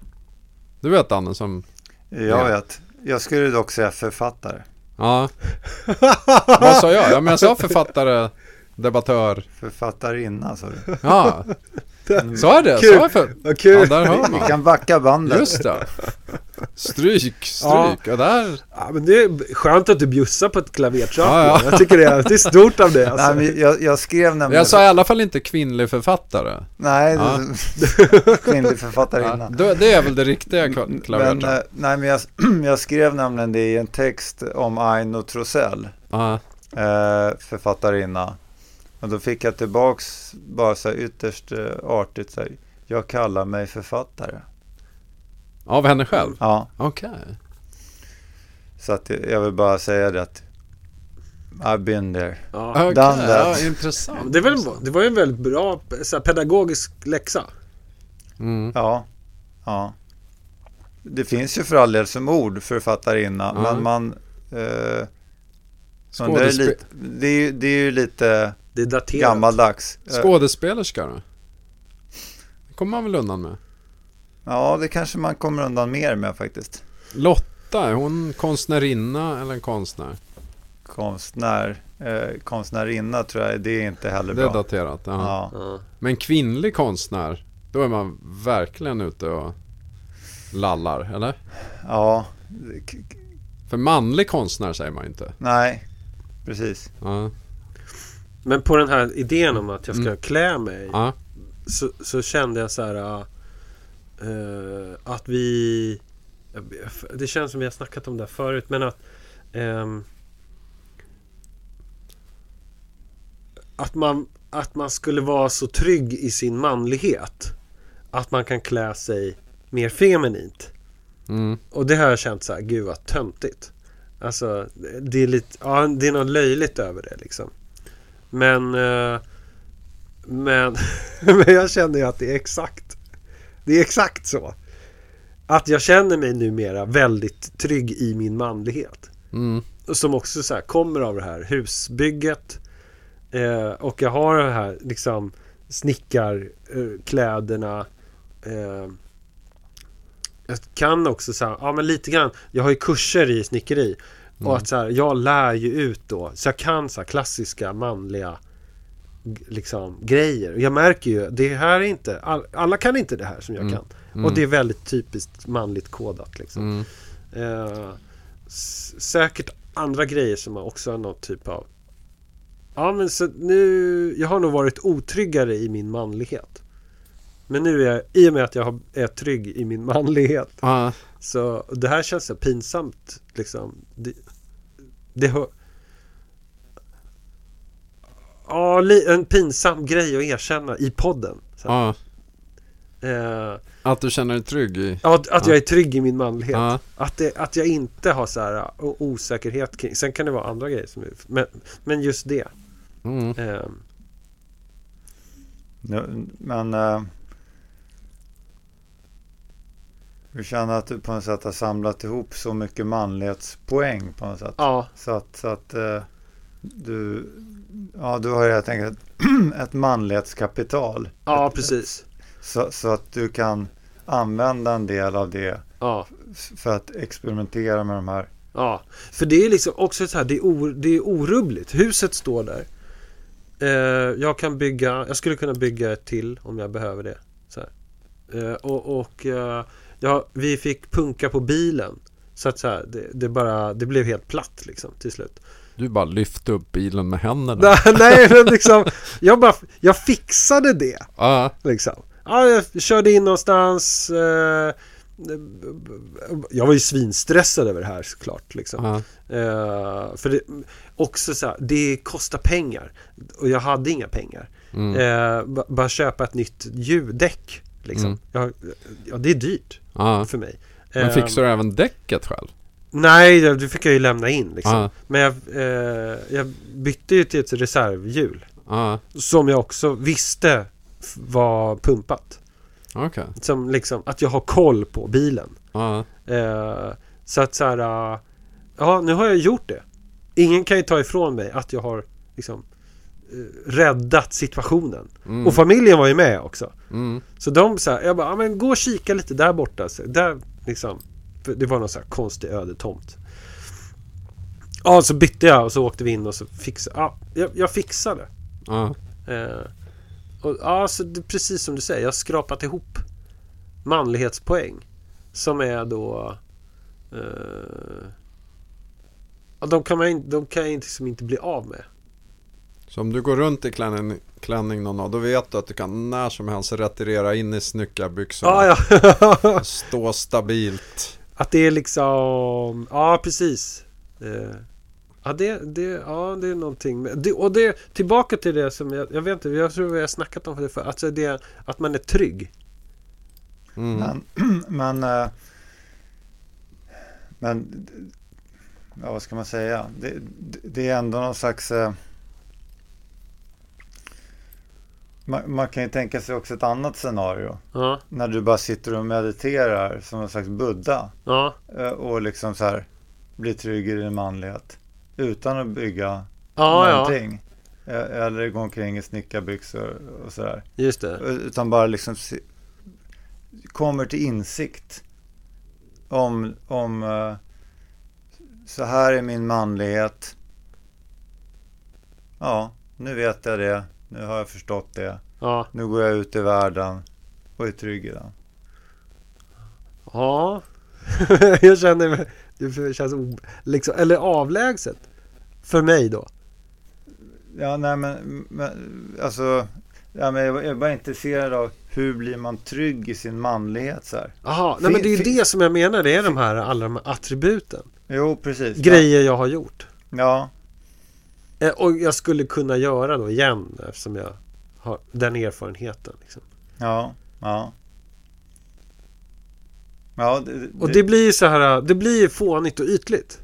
Du vet Danne som... Jag vet. Jag skulle dock säga författare. Ja. <laughs> Vad sa jag? Ja men jag sa författare, debattör. Författarinna sa du. Ja. Sa jag det? Sa jag för... Vad Ja, kul! där hör Vi man. kan backa bandet. Just det. Stryk, stryk. Och där... Ja, men det är skönt att du bjussar på ett klavertramp. Ja, ja. Jag tycker det är, det är stort av det. Alltså. Nej, men jag, jag skrev nämligen... Jag sa i alla fall inte kvinnlig författare. Nej, Ja. <laughs> kvinnlig Ja, författarinna. då- det är väl det riktiga Men, klavertramp. eh, nej, men jag, <clears throat> jag skrev nämligen det i en text om Aino Trosell, Ja. eh, författarinna. Och då fick jag tillbaks bara så här ytterst eh, artigt så här, jag kallar mig författare. Av henne själv? Ja, Okej. så att jag vill bara säga det att I've been there. Ja. Okej, Done ja, that. intressant. Det, väl, det var ju en väldigt bra så här, pedagogisk läxa. Mm. Ja, ja. Det finns ju för all del som ord författarinna, Ja. men man... Eh, men det, är lite, det, är, ju- det är ju lite Det är daterat. gammaldags. Eh, Skådespelerska då? Det kommer man väl undan med? Ja, det kanske man kommer undan mer med faktiskt. Lotta, är hon konstnärinna eller en konstnär? Konstnär, eh, konstnärinna tror jag, det är inte heller Det är bra. daterat. Ja. Ja. Men kvinnlig konstnär, då är man verkligen ute och lallar, eller? ja, För manlig konstnär säger man ju inte. nej, precis. Ja. Men på den här idén om att jag ska Mm. klä mig Ja. så, så kände jag så här äh, att vi Det känns som vi har snackat om det här förut men att ehm, Att man Att man skulle vara så trygg i sin manlighet Att man kan klä sig mer feminint. Mm. Och det har jag känt så här, gud vad töntigt. Alltså det är lite, ja det är något löjligt över det liksom. Men eh, Men <laughs> Men jag känner ju att det är exakt Det är exakt så. Att jag känner mig numera väldigt trygg i min manlighet. Mm. och Som också så här kommer av det här husbygget. Eh, Och jag har det här liksom Snickarkläderna. Eh, Jag kan också så här, ja men lite grann. Jag har ju kurser i snickeri. Mm. Och att så här, jag lär ju ut då. Så jag kan så här klassiska manliga Liksom grejer jag märker ju, det här är inte all, Alla kan inte det här som jag Mm. kan Mm. Och det är väldigt typiskt manligt kodat liksom Mm. Eh, säkert andra grejer som man också har någon typ av Ja men så nu Jag har nog varit otryggare i min manlighet Men nu är jag I och med att jag är trygg i min manlighet Ja. Så det här känns så pinsamt liksom Det, det hör Ja, en pinsam grej att erkänna i podden så. Ja. Eh, Att du känner dig trygg i... ja, att, att jag är trygg i min manlighet Ja. att, det, att jag inte har så här o- osäkerhet kring Sen kan det vara andra grejer som är, men, men just det Mm. eh, men... Eh, du känner att du på något sätt har samlat ihop så mycket manlighetspoäng på något sätt. Ja, Så att, så att eh, du, ja, du har helt enkelt <clears throat> ett manlighetskapital. ja precis Så, så att du kan använda en del av det Ja, för att experimentera med de här. ja För det är liksom också så här, det är, or, det är orubbligt Huset står där eh, Jag kan bygga, jag skulle kunna bygga ett till om jag behöver det. Eh, Och, och eh, ja, vi fick punka på bilen Så att så här, det, det bara, det blev helt platt liksom till slut Du bara lyfte upp bilen med händerna. <laughs> Nej, men liksom Jag bara, jag fixade det Ja. Liksom. Ja, jag körde in någonstans. Eh, jag var ju svinstressad över det här såklart. Liksom. Ja. Eh, för det, också så här, det kostar pengar. Och jag hade inga pengar. Mm. Eh, ba- bara köpa ett nytt ljuddäck. Liksom. Mm. Jag, ja, det är dyrt ja. för mig. Men Eh, fixar du även däcket själv? Nej, det fick jag ju lämna in liksom. Ja, Men jag, eh, jag bytte ju till ett reservhjul. ja, Som jag också visste var pumpat. okej. Som liksom att jag har koll på bilen. Ja, Eh, så att så här, eh, ja nu har jag gjort det. Ingen kan ju ta ifrån mig att jag har liksom eh, räddat situationen. mm, Och familjen var ju med också. mm, Så de här, jag bara, ja, men gå och kika lite där borta. Så där liksom, det var någon så här konstig ödetomt. Ja, så bytte jag och så åkte vi in och så fixade, ja, jag, jag fixade. ja, Eh, och, ja, så det, precis som du säger, jag har skrapat ihop manlighetspoäng. Som är då... Eh, ja, de kan man de kan jag liksom inte bli av med. Så om du går runt i klänning, klänning någon dag, då vet du att du kan när som helst retirera in i snyckarbyxorna. Ja, ja. <laughs> Stå stabilt. Att det är liksom... Ja, precis. Eh, ja, det, det, ja, det är någonting. med- Det, och det, tillbaka till det som jag, jag vet inte, jag tror vi har snackat om det för Alltså det, att man är trygg. Mm. Men, <clears throat> men, eh, men ja, vad ska man säga? Det, det- det är ändå någon slags... eh, Man, man kan ju tänka sig också ett annat scenario. Ja, När du bara sitter och mediterar som en slags buddha. ja, eh, Och liksom så här blir trygg i din manlighet. Utan att bygga ja, någonting. Eh, Eller gå omkring i snickarbyxor och sådär. Just det. Utan bara liksom kommer till insikt om, om eh, så här är min manlighet. Ja, nu vet jag det. Nu har jag förstått det. Ja, Nu går jag ut i världen och är trygg i den. ja. <laughs> jag känner mig... Det känns o, liksom, eller avlägset. För mig då. Ja, nej men, men alltså, ja, men jag är bara intresserad av hur blir man trygg i sin manlighet så här. Jaha, nej men det är ju det som jag menar. Det är de här alla de här attributen. Jo, precis. Grejer jag har gjort. Ja, Och jag skulle kunna göra då igen eftersom jag har den erfarenheten. Liksom. ja, ja. Ja, det, Och det blir ju så här, det blir ju fånigt och ytligt.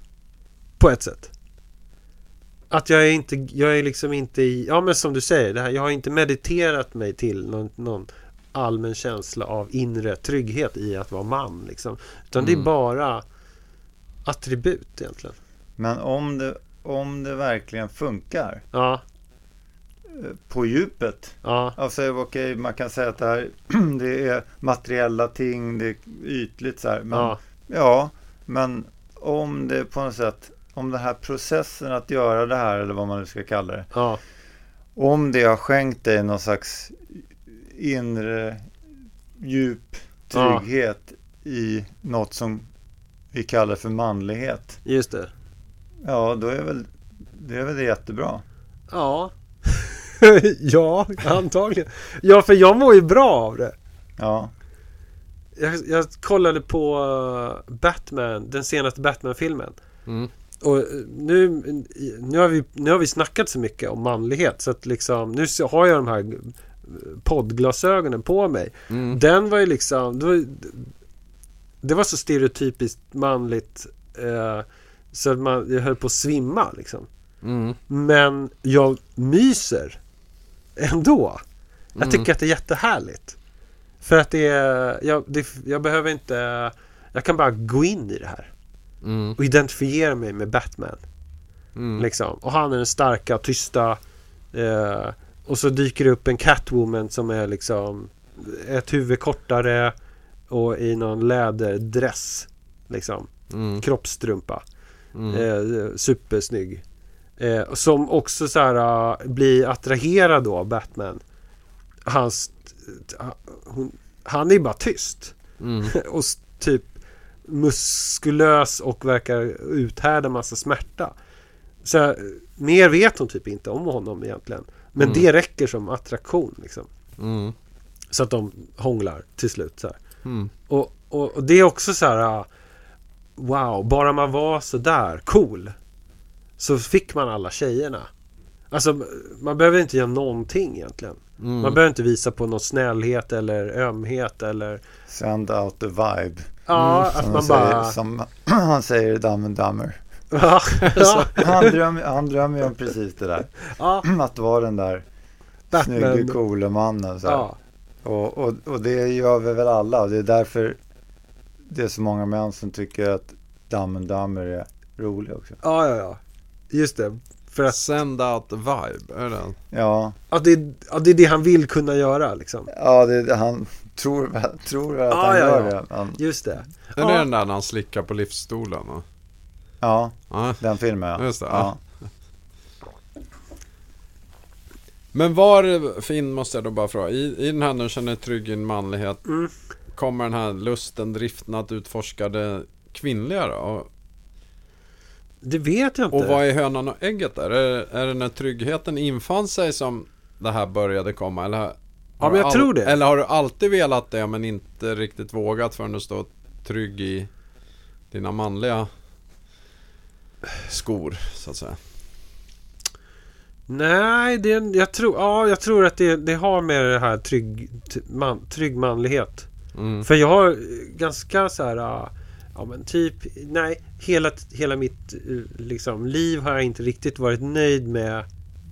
På ett sätt. Att jag är inte, jag är liksom inte i, ja men som du säger, det här, jag har inte mediterat mig till någon, någon allmän känsla av inre trygghet i att vara man liksom. Utan det är Mm. bara attribut egentligen. Men om det, om det verkligen funkar Ja, eh, på djupet. ja, Alltså okej, man kan säga att det här <clears throat> det är materiella ting, det är ytligt så här. Men, ja. ja, men om det på något sätt, om den här processen att göra det här eller vad man nu ska kalla det. ja, Om det har skänkt dig någon slags inre djup Ja. trygghet i något som vi kallar för manlighet. just det. Ja, då är väl det är väl jättebra. Ja. <laughs> ja, antagligen. Ja, för jag mår ju bra av det. Ja, Jag, jag kollade på uh, Batman, den senaste Batman-filmen. Mm. Och eh, nu, nu, har vi, nu har vi snackat så mycket om manlighet så att liksom Nu har jag de här eh, poddglasögonen på mig. Mm. Den var ju liksom Det var, det var så stereotypiskt manligt eh, Så att man, jag höll på att svimma liksom. Mm. Men jag myser ändå. Jag Mm. tycker att det är jättehärligt. För att det är, jag, det, jag behöver inte, jag kan bara gå in i det här. Mm. Och identifiera mig med Batman. Mm. Liksom. Och han är den starka, tysta. Eh, och så dyker det upp en Catwoman som är liksom ett huvud kortare och i någon läderdress. Liksom. Mm. Kroppstrumpa. Mm. Eh, supersnygg. Eh, som också så här uh, blir attraherad då av Batman. Hans, t- hon, han är bara tyst. Mm. <laughs> och typ muskulös och verkar uthärda massa smärta. Så mer vet hon typ inte om honom egentligen. Men Mm. det räcker som attraktion liksom. Mm. Så att de hånglar till slut så. Mm. Och, och, och det är också så här uh, Wow, bara man var så där cool Så fick man alla tjejerna Alltså man behöver inte göra någonting egentligen Mm. Man behöver inte visa på någon snällhet eller ömhet eller send out the vibe. Ja, Som, att man säger, bara... som <clears throat> han säger i Dumb and Dumber. Ja, <laughs> Han drömmer, han drömmer ju om precis det där. ja, <clears throat> Att vara den där snygge, Batman. coole mannen. Så. Ja, Och, och, och det gör vi väl alla. Det är därför det är så många män som tycker att Dumb and Dumber är rolig också. ja, ja, ja. Just det. För att Send out the vibe, är det den? Ja, ja, det, ja, det är det han vill kunna göra liksom. ja det, han tror, tror att Ja, han ja, gör ja. det. Men, Just det. Är Ja. det den där när han slickar på livsstolen? va? ja, Ja. den filmen ja. Just det, ja. Men var, Finn måste jag då bara fråga, i, i den här du känner trygg i din manlighet, Mm. Kommer den här lusten, driften att utforska det kvinnliga då? Och, Det vet jag inte. och vad är hönan och ägget där? Är, är det när tryggheten infann sig som det här började komma? Eller, Ja, men jag tror det. Eller har du alltid velat det men inte riktigt vågat förrän du står trygg i dina manliga skor, så att säga? Nej, det, är- jag, tror, ja, jag tror att det, det har med det här trygg, man, trygg manlighet. Mm. För jag har ganska så här... ah, Ja men typ, nej, hela, hela mitt eh, liksom, liv har jag inte riktigt varit nöjd med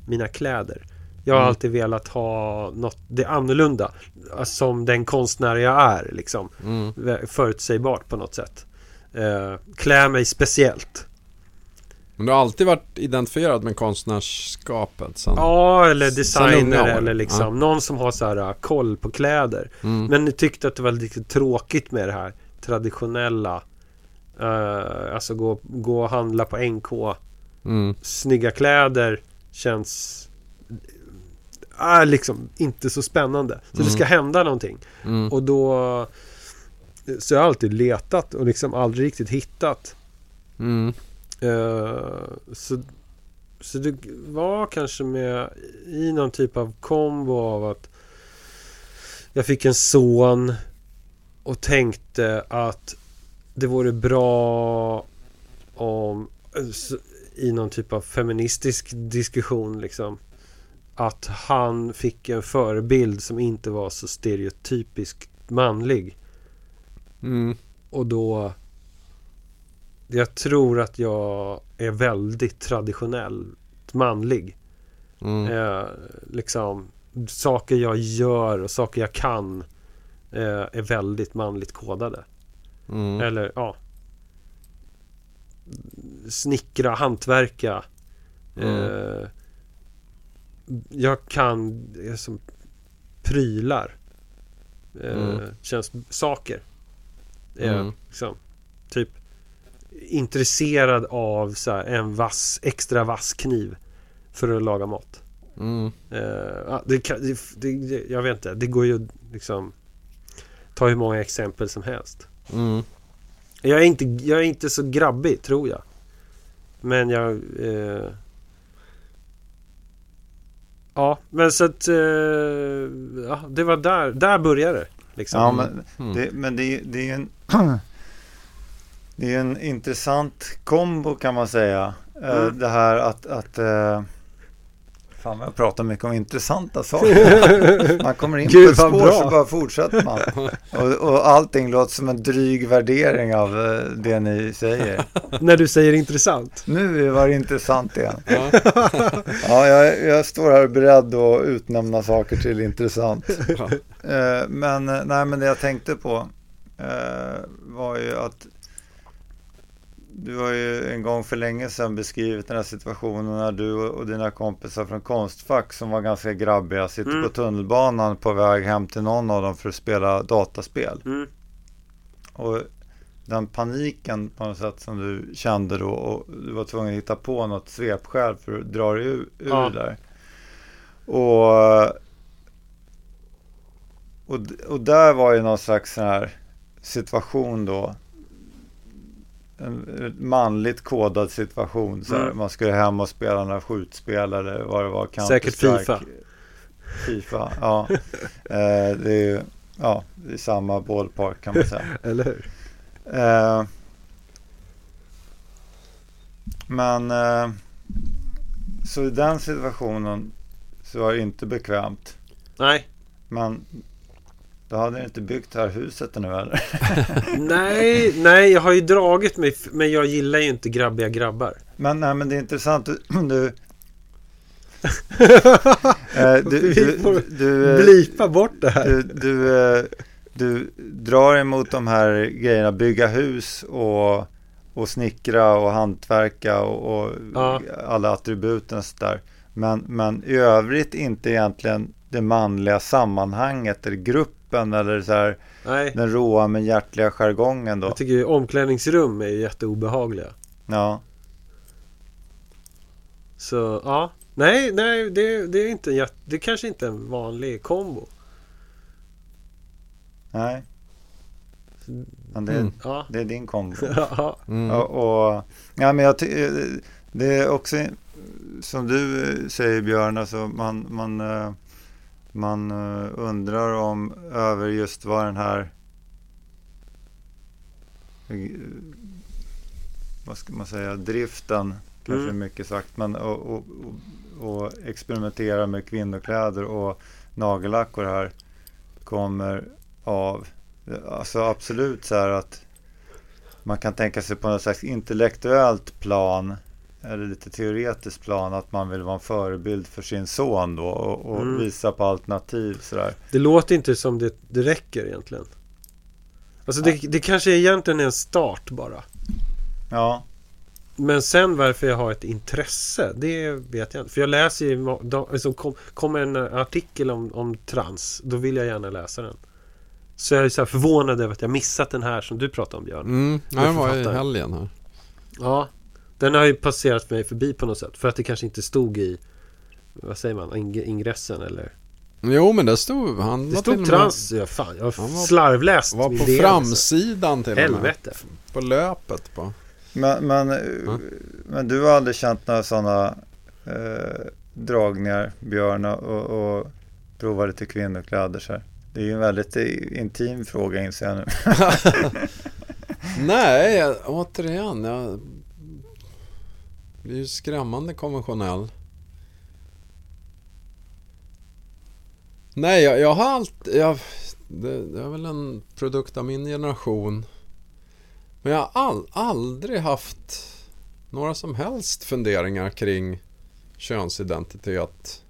mina kläder. Jag har Mm. alltid velat ha något, det annorlunda. eh, Som den konstnär jag är liksom. Mm. Förutsägbart på något sätt. Eh, klä mig speciellt. Men du har alltid varit identifierad med konstnärskapet? Sen. Ja, eller designer eller liksom någon som har så här uh, koll på kläder. Mm. Men ni tyckte att det var lite tråkigt med det här traditionella. Uh, alltså gå, gå och handla på NK. Mm. Snygga kläder känns är liksom inte så spännande. Så det Mm. ska hända någonting. Mm. Och då så jag har alltid letat och liksom aldrig riktigt hittat. Mm. Eh, så, så det var kanske med i någon typ av kombo av att jag fick en son och tänkte att det vore bra om i någon typ av feministisk diskussion liksom att han fick en förebild som inte var så stereotypiskt manlig. Mm. Och då... Jag tror att jag är väldigt traditionellt manlig. Mm. Eh, liksom, saker jag gör och saker jag kan eh, är väldigt manligt kodade. Mm. Eller ja. Snickra, hantverka. Eh, jag kan som prylar. Eh, Mm. Känns saker. Eh, Mm. liksom, typ intresserad av så här, en vass, extra vass kniv för att laga mat. Mm. Ja, det, det, det, jag vet inte, det går ju liksom ta hur många exempel som helst. Mm. Jag är inte, jag är inte så grabbig, tror jag. Men jag... Eh, ja, men så att... Eh, ja, det var där, där började det. Liksom. Ja, men Mm. det, men det, det är en <clears throat> Det är en intressant kombo kan man säga. Eh, Mm. Det här att, att eh, Fan jag pratar mycket om intressanta saker. <laughs> Man kommer in Gud, på ett spår bra. så bara fortsätter man. Och, och allting låter som en dryg värdering av eh, det ni säger. När du säger intressant. Nu var det intressant igen. Ja. <laughs> Ja, jag, jag står här beredd att utnämna saker till intressant. Eh, men, nej, men det jag tänkte på var ju att du har ju en gång för länge sedan beskrivit den här situationen när du och dina kompisar från Konstfack som var ganska grabbiga sitter Mm. på tunnelbanan på väg hem till någon av dem för att spela dataspel. Mm. Och den paniken på något sätt som du kände då och du var tvungen att hitta på något svepskäl för att dra dig ur, ur Ja. där. Och, och, och där var ju någon slags sån här situation då. En manligt kodad situation. Så. Mm. Man skulle hem och spela några skjutspel eller vad det var. Säkert. FIFA. FIFA, ja. <laughs> eh, det är ju ja, det är samma ballpark kan man säga. <laughs> Eller hur? Eh, men eh, så i den situationen så var det inte bekvämt. Nej. Men Då hade ni inte byggt det här huset ännu eller? <laughs> Nej, nej, jag har ju dragit mig, men jag gillar ju inte grabbiga grabbar. Men, nej, men det är intressant. Du, du, <laughs> eh, du, du, eh, Blipa bort det här. du, du, eh, du drar emot de här grejerna, bygga hus och, och snickra och hantverka och, och Ja. alla attributen sådär. Men, men i övrigt inte egentligen det manliga sammanhanget eller gruppen eller så här, Nej, den råa men hjärtliga jargongen då. jag tycker ju omklädningsrum är jätteobehagliga. Ja, Så ja, nej, nej, det, det är inte en jätte, det är kanske inte är en vanlig kombo. nej. Men det, Mm. Ja, det är din kombo. <laughs> ja, Mm. Och, och, ja, men jag det är också som du säger Björn, alltså man, man, eh, man eh, undrar om över just vad den här eh, vad ska man säga, driften kanske Mm. mycket sagt, men och, och, och, och experimentera med kvinnokläder och nagellack och det här kommer av, alltså absolut så här att man kan tänka sig på något slags intellektuellt plan eller lite teoretiskt plan att man vill vara en förebild för sin son då och, och Mm. visa på alternativ sådär. det låter inte som det, det räcker egentligen. Alltså det, det kanske egentligen är en start bara. Ja, Men sen varför jag har ett intresse, det vet jag inte. För jag läser ju, alltså kom, kommer en artikel om, om trans, då vill jag gärna läsa den. Så jag är så här förvånad över att jag missat den här som du pratade om Björn. Mm. Ja, jag var i helgen här. Ja, den har ju passerat mig förbi på något sätt. För att det kanske inte stod i, vad säger man, ing- ingressen eller? Jo, men det stod... Han Det var stod till och med- trans, ja fan, jag har var- slarvläst var på framsidan till alltså. och med. Helvete. På löpet på. men, men, Ja. men du har aldrig känt några sådana eh, dragningar Björn och, och prova lite kvinnokläder så här. Det är ju en väldigt eh, intim fråga inser jag nu. <laughs> Nej, jag- återigen. Jag det är ju skrämmande konventionell. Nej, jag, jag har allt... Jag, det, det är väl en produkt av min generation. Men jag har all, aldrig haft några som helst funderingar kring könsidentitet.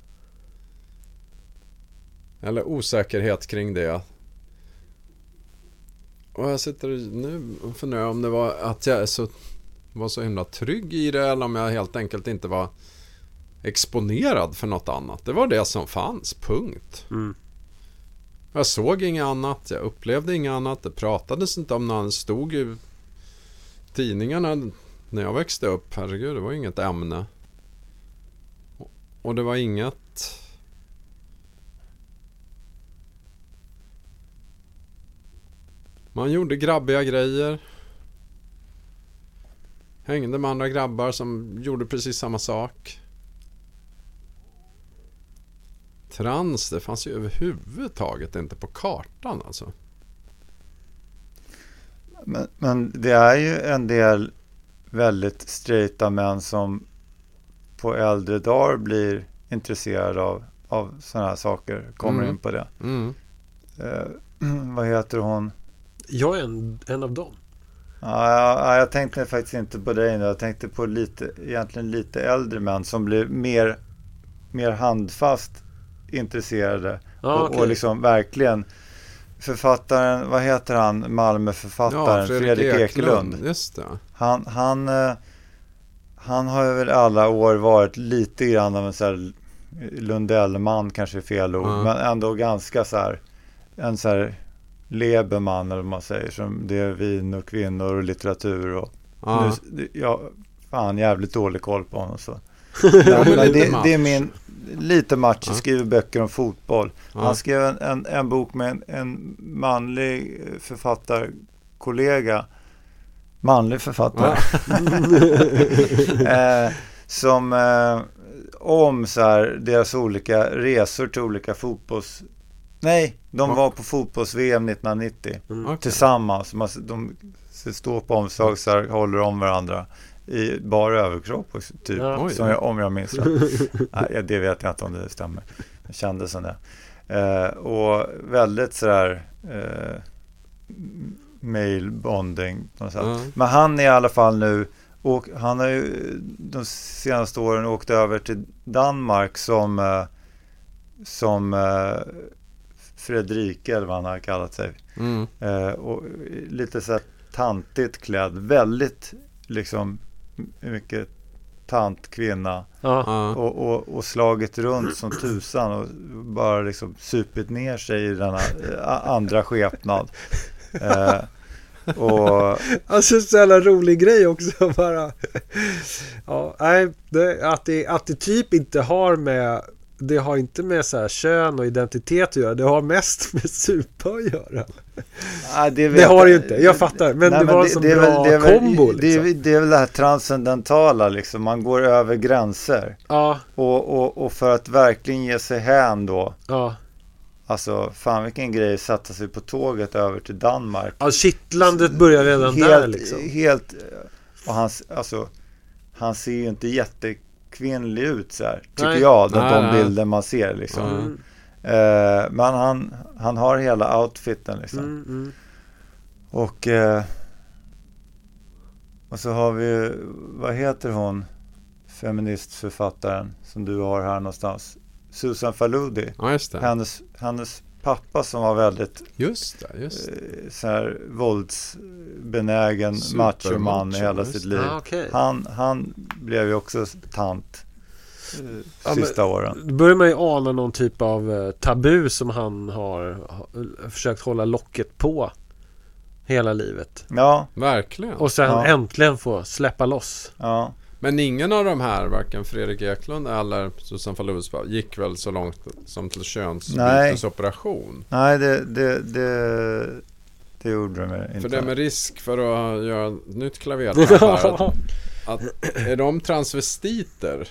Eller osäkerhet kring det. Och jag sitter nu och funderar om det var att jag är så, var så himla trygg i det eller om jag helt enkelt inte var exponerad för något annat. Det var det som fanns, punkt. Mm. Jag såg inget annat, jag upplevde inget annat. Det pratades inte om något annat. Det stod i tidningarna när jag växte upp. Herregud, det var inget ämne. Och- Och det var inget... Man gjorde grabbiga grejer. Hängde med andra grabbar som gjorde precis samma sak. Trans, det fanns ju överhuvudtaget inte på kartan alltså. Men, men det är ju en del väldigt straighta män som på äldre dagar blir intresserade av, av sådana här saker. Kommer Mm. in på det. Mm. Eh, <clears throat> vad heter hon? Jag är en, en av dem. Ja, jag, tänkte faktiskt inte på dig nu. Jag tänkte på lite, egentligen lite äldre män som blir mer, mer handfast intresserade. Ja, och, okej. och liksom verkligen författaren, vad heter han, Malmöförfattaren, Fredrik, Ekelund. Just det. Han, han, eh, han har väl alla år varit lite grann av en så här Lundellman kanske är fel ord, Ja. men ändå ganska så här en så här Leberman eller vad man säger, som det är vin och kvinnor och litteratur och Ja. nu, ja, fan jävligt dålig koll på honom så. <laughs> Men, det, det är min, lite match, Ja. skriver böcker om fotboll. Han skrev en, en, en bok med en, en manlig författarkollega. Manlig författare. <laughs> <laughs> eh, som eh, om så här, deras olika resor till olika fotbolls... Nej, de var på fotbolls-VM 1990 Mm. Okej. tillsammans. Man, de står på omslag så här, håller om varandra i bara överkropp typ. Ja. Som jag, om jag minns rätt. <laughs> Nej, det vet jag inte om det stämmer. Det kändes som det. Eh, och väldigt sådär eh, male bonding. Ja. Men han är i alla fall nu och han har ju de senaste åren åkt över till Danmark som eh, som eh, Fredrika eller vad han har kallat sig. Mm. Eh, och lite så här tantigt klädd. Väldigt liksom mycket tantkvinna. Ja. Ja. Och, och, och slagit runt som tusan och bara liksom supit ner sig i denna eh, andra skepnad. Eh, och Alltså så jävla rolig grej också bara. Ja, nej, det, att, det, att det typ inte har med det har inte med så här kön och identitet att göra. Det har mest <laughs> med supa att göra. Nej, det, Det har det ju inte. Jag fattar. Men det var en så är bra väl- det är väl- kombo, Det, liksom. det är väl det här transcendentala liksom. Man går över gränser. Ja, Och, och, och för att verkligen ge sig hän då. ja. Alltså fan vilken grej sätta sig på tåget över till Danmark. ja kittlandet börjar redan helt, där liksom. Helt, och han, alltså, han ser ju inte jättekvinnlig ut så här. Tycker Nej. jag, Nej, de nej. bilder man ser liksom. Mm, Eh, men han, han har hela outfiten liksom. mm, mm. Och, eh, och så har vi, vad heter hon, feministförfattaren som du har här någonstans? Susan Faludi. ja. Hennes, hennes pappa som var väldigt Just det, just det. eh, så här våldsbenägen machoman i hela sitt liv. Ah, okej. Han, han blev ju också tant eh, Ja, sista åren. Då börjar man ju ana någon typ av eh, tabu som han har ha- försökt hålla locket på hela livet. Ja, Verkligen. Och sen Ja. äntligen få släppa loss. ja. Men ingen av de här, varken Fredrik Eklund eller Susan Faludis gick väl så långt som till könsbytesoperation. Nej, det, det, det, det gjorde de inte. För det är med risk för att göra ett nytt klavertramp <laughs> här. Att, att, är de transvestiter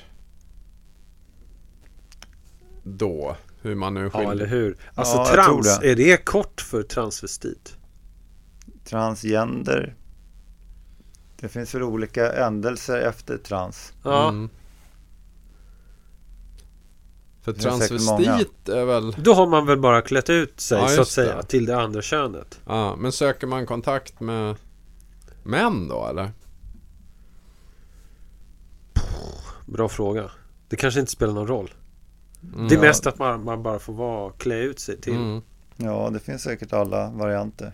då? Hur man nu Ja, skiljer. eller hur? Alltså Ja, trans, det. är det kort för transvestit? Transgender. Det finns väl olika ändelser efter trans. Ja, Mm. För transvestit är väl... då har man väl bara klätt ut sig Ja, så att säga det. till det andra könet. Ja, men söker man kontakt med män då eller? Bra fråga. Det kanske inte spelar någon roll. Mm. Det är Ja. mest att man, man bara får vara, klä ut sig till. Mm. Ja, det finns säkert alla varianter.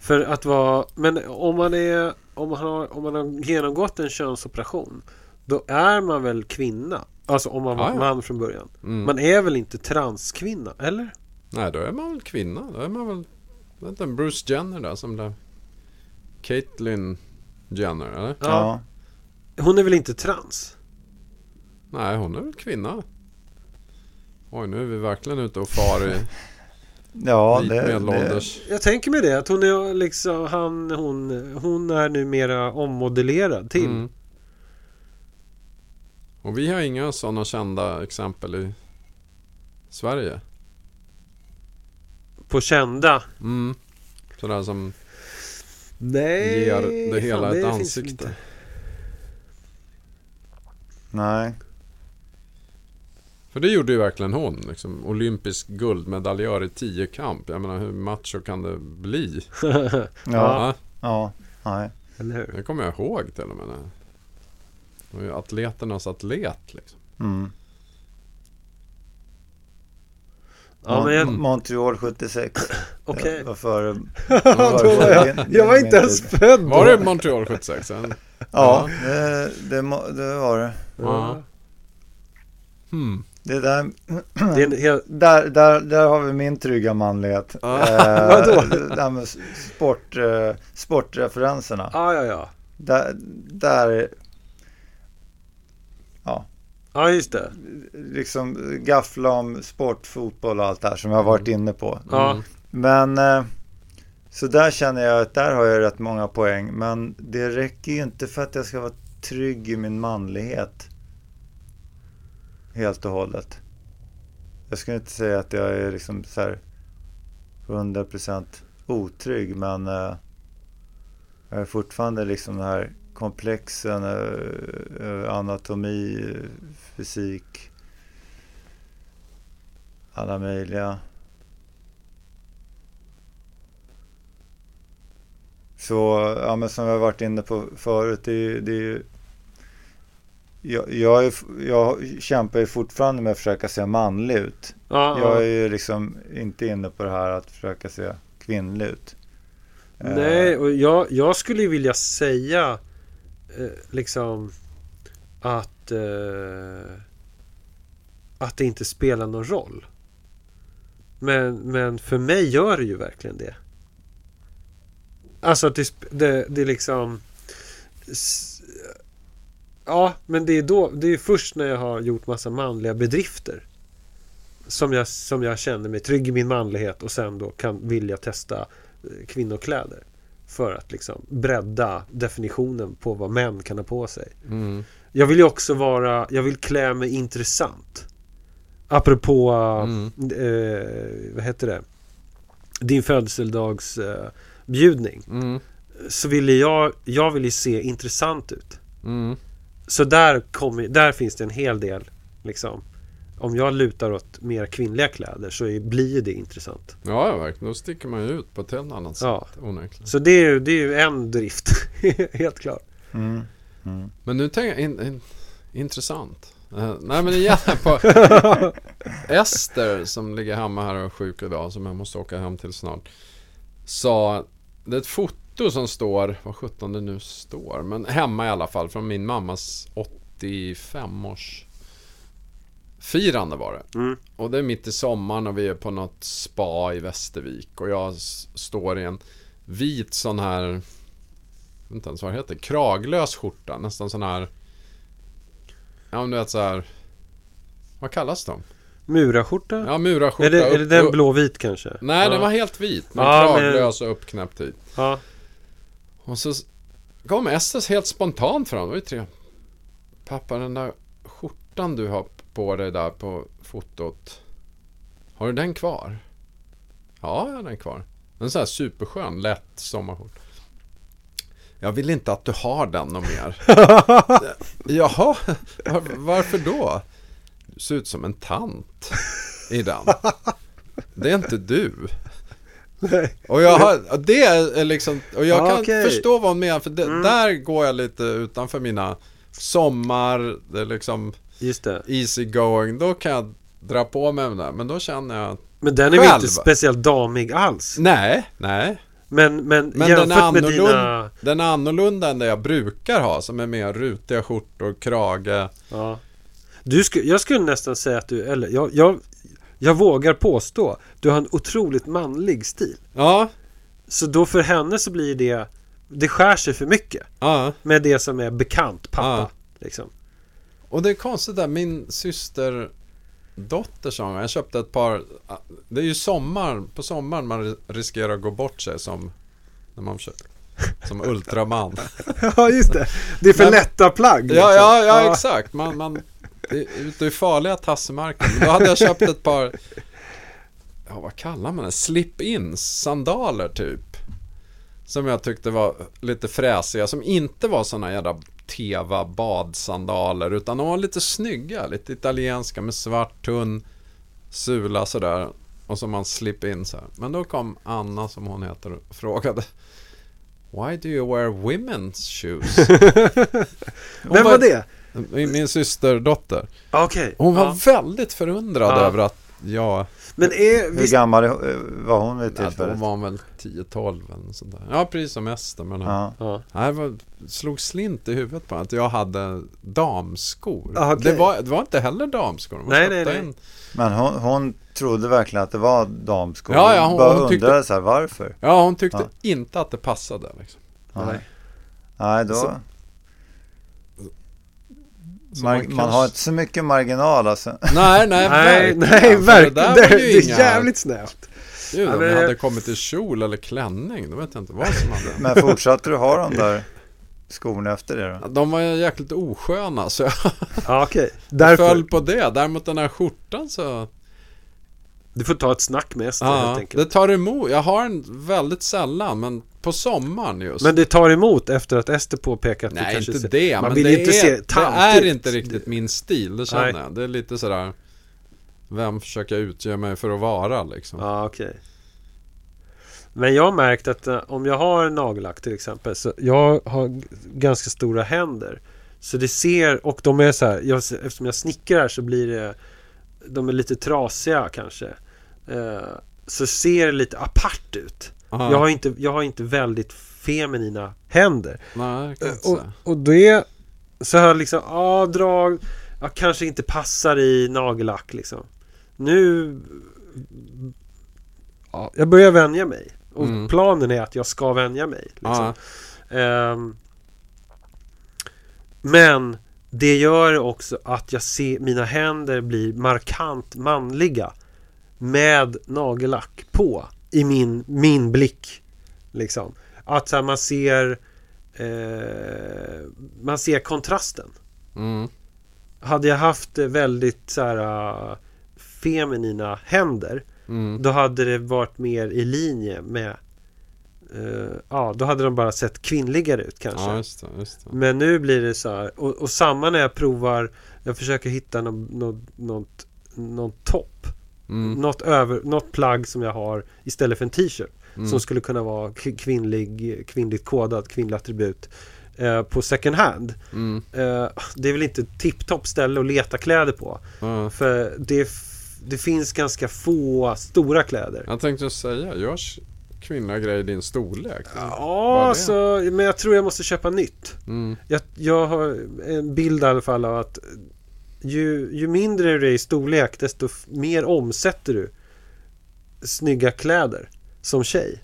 För att vara, men om man är, om man har, om man har genomgått en könsoperation Då är man väl kvinna? Alltså om man var Ja, ja. man från början Mm. Man är väl inte transkvinna, eller? Nej, då är man väl kvinna. Då är man väl... Vänta, Bruce Jenner där som blev... Caitlyn Jenner, eller? Ja. Hon är väl inte trans? Nej, hon är väl kvinna. Oj, nu är vi verkligen ute och far i <laughs> Ja, det, det. Jag tänker mig det, att hon är liksom, han, hon, hon är numera ommodellerad till Mm. Och vi har inga sådana kända exempel i Sverige. På kända Mm. Sådär som Nej ger det hela fan, ett ansikte. nej. För det gjorde ju verkligen hon. Liksom, olympisk guldmedaljör i tiokamp. Jag menar hur macho kan det bli? <laughs> Ja, Ja. ja, nej. Eller hur? Det kommer jag ihåg till och med. Det var ju atleternas atlet liksom. Mm. Ja, men jag, Mon- Montreal 76. <clears throat> okej. Det var före... <laughs> Då var jag, jag var inte ens född då. Var det Montreal 76? En- Ja, det, det, det var det. Ja. Hmm. Det där, Det där, där, där har vi min trygga manlighet. Ja. Eh, <laughs> Vadå? Det här med sport, eh, sportreferenserna. Ja, ja, ja. Där, där, Ja, just det. liksom gaffla om sport, fotboll och allt det här som jag har varit inne på. Ja. Mm. Men eh, så där känner jag att där har jag rätt många poäng. Men det räcker ju inte för att jag ska vara trygg i min manlighet helt och hållet. Jag skulle inte säga att jag är liksom så här 100% otrygg men eh, jag är fortfarande liksom den här komplexen, eh, eh, anatomi, fysik, alla möjliga. Så, ja men som jag varit inne på förut, det är ju jag, jag, är, jag kämpar ju fortfarande med att försöka se manlig ut. Ja, Jag är ju liksom inte inne på det här att försöka se kvinnlig ut. Eh, Nej, och jag, jag skulle vilja säga eh, liksom att eh, att det inte spelar någon roll. Men, men för mig gör det ju verkligen det. Alltså att det, det, det är liksom Ja, men det är då Det är först när jag har gjort massa manliga bedrifter som jag, som jag känner mig trygg i min manlighet och sen då kan vilja testa eh, kvinnokläder. För att liksom bredda definitionen på vad män kan ha på sig. Mm. Jag vill ju också vara, jag vill klä mig intressant. Apropå, Mm. eh, vad heter det? Din födelsedags eh. Mm. Så ville jag, jag vill ju se intressant ut. Så där, kommer, där finns det en hel del liksom. Om jag lutar åt mer kvinnliga kläder så är- blir det intressant. Ja, ja, verkligen. Då sticker man ju ut på ett helt annat sätt. Ja. Onekligen. Så det är, ju- det är ju en drift. <laughs> Helt klart. Mm, mm. Men nu tänker jag, in, in, intressant. Eh, nej men igen <laughs> på Ester som ligger hemma här och är sjuk idag som jag måste åka hem till snart. Sa, det är ett foto som står, vad sjutton det nu står, men hemma i alla fall från min mammas 85-års firande var det. Mm. Och det är mitt i sommaren och vi är på något spa i Västervik och jag står i en vit sån här jag vet inte ens vad det heter, kraglös skjorta, nästan sån här Ja men du vet så här Vad kallas de? Murarskjorta? Ja murarskjorta är, det, är det den blåvit kanske? Nej ja. den var helt vit med Ja, men- kraglös och uppknäppt hit Ja. Och så kom Estes helt spontant fram, det var ju tre. Pappa den där skjortan du har på dig där på fotot. Har du den kvar? Ja, jag har den kvar. En sån här superskön, lätt sommarskjorta Jag vill inte att du har den något mer. <laughs> Jaha, var, varför då? Du ser ut som en tant i den. Det är inte du. Och jag har, det är liksom, och jag Ja, kan okej. förstå vad hon menar för det, Mm. där går jag lite utanför mina sommar, det är liksom Just det. easy going, då kan jag dra på mig den där, men då känner jag Men den är väl Själv? inte speciellt damig alls? Nej, nej, Men, men, Men den är, med dina... den är annorlunda än det jag brukar ha, som är mer rutiga skjortor, krage Ja. Du sku, jag skulle nästan säga att du, eller jag, jag, jag vågar påstå, du har en otroligt manlig stil. Ja, Så då för henne så blir det, det skär sig för mycket ja, med det som är bekant pappa. Ja. Liksom. och det är konstigt där, min syster dotter sa jag köpte ett par Det är ju sommar, på sommaren man riskerar att gå bort sig som När man köper Som ultraman <laughs> Ja, just det. Det är för Men- lätta plagg. liksom. Ja, ja, ja exakt man, man är ute i farliga tassemarken Men Då hade jag köpt ett par Ja, vad kallar man det? Slip-ins sandaler typ Som jag tyckte var lite fräsiga Som inte var såna jävla Teva badsandaler Utan de var lite snygga Lite italienska med svart tunn Sula sådär Och så man slip in så här. Men då kom Anna som hon heter och frågade Why do you wear women's shoes? <laughs> Vem var det? Min, min systerdotter. Okej. Hon var ja. väldigt förundrad Ja. över att jag... Men är, Hur visst, gammal är- var hon vid tillfället? var hon väl 10-12 eller sånt där. Ja, precis som Ester. Men Ja. ja. Det var, slog slint i huvudet på att jag hade damskor. Ah, okej. det, var, det var inte heller damskor. Nej, nej, nej. Men hon, hon trodde verkligen att det var damskor. Ja, ja, hon- Bara hon tyckte- undrade så här, varför? Ja, hon tyckte Ja. inte att det passade. Liksom. Nej. Nej, då... Så- Man man, kanske- har inte så mycket marginal alltså. Nej, <laughs> nej, nej, verkligen. nej, verkligen. Det, Det, det, ju är jävligt snävt. Gud, om men jag hade kommit i kjol eller klänning, då vet jag inte vad som hade... Men fortsatte du ha de där skorna efter det då? De var ju jäkligt osköna, så jag Ja, okej. föll Därför. på det. Däremot den här skjortan så... Du får ta ett snack med Ester helt Ja, enkelt. det tar emot. Jag har den väldigt sällan, men på sommaren just. Men det tar emot efter att Ester påpekat Nej, kanske inte ser- det. Man men vill det, inte se är, det tant är inte riktigt min stil, det känner Nej. jag. Det är lite sådär... Vem försöker jag utge mig för att vara liksom? Ja, okej. Men jag har märkt att eh, om jag har nagellack till exempel så jag har ganska stora händer. Så det ser, och de är så här, jag, eftersom jag snickrar så blir det De är lite trasiga kanske. Eh, så ser det lite apart ut. Ja. Jag, har inte, jag har inte väldigt feminina händer. Nej, jag inte Och, och det så här liksom, ja drag, ja, kanske inte passar i nagellack liksom. Nu, ja, jag börjar vänja mig. Och Mm. planen är att jag ska vänja mig. Liksom. Ehm, men det gör också att jag ser mina händer blir markant manliga med nagellack på i min, min blick. Liksom. Att så här, man ser eh, man ser kontrasten. Mm. Hade jag haft väldigt så här feminina händer Mm. då hade det varit mer i linje med eh, Ja, då hade de bara sett kvinnligare ut kanske. Ja, just det. Just det. Men nu blir det så här och, och samma när jag provar Jag försöker hitta något, något, något, något topp Mm. något, över, något plagg som jag har istället för en t-shirt Mm. Som skulle kunna vara kvinnlig, kvinnligt kodad, kvinnlig attribut eh, På second hand Mm. eh, Det är väl inte tipptopp ställe att leta kläder på Ja. För det, det finns ganska få stora kläder Jag tänkte säga, görs kvinnliga grejer i din storlek? Ja, så, men jag tror jag måste köpa nytt Mm. Jag, jag har en bild i alla fall av att ju, ju mindre du är i storlek desto mer omsätter du snygga kläder som tjej.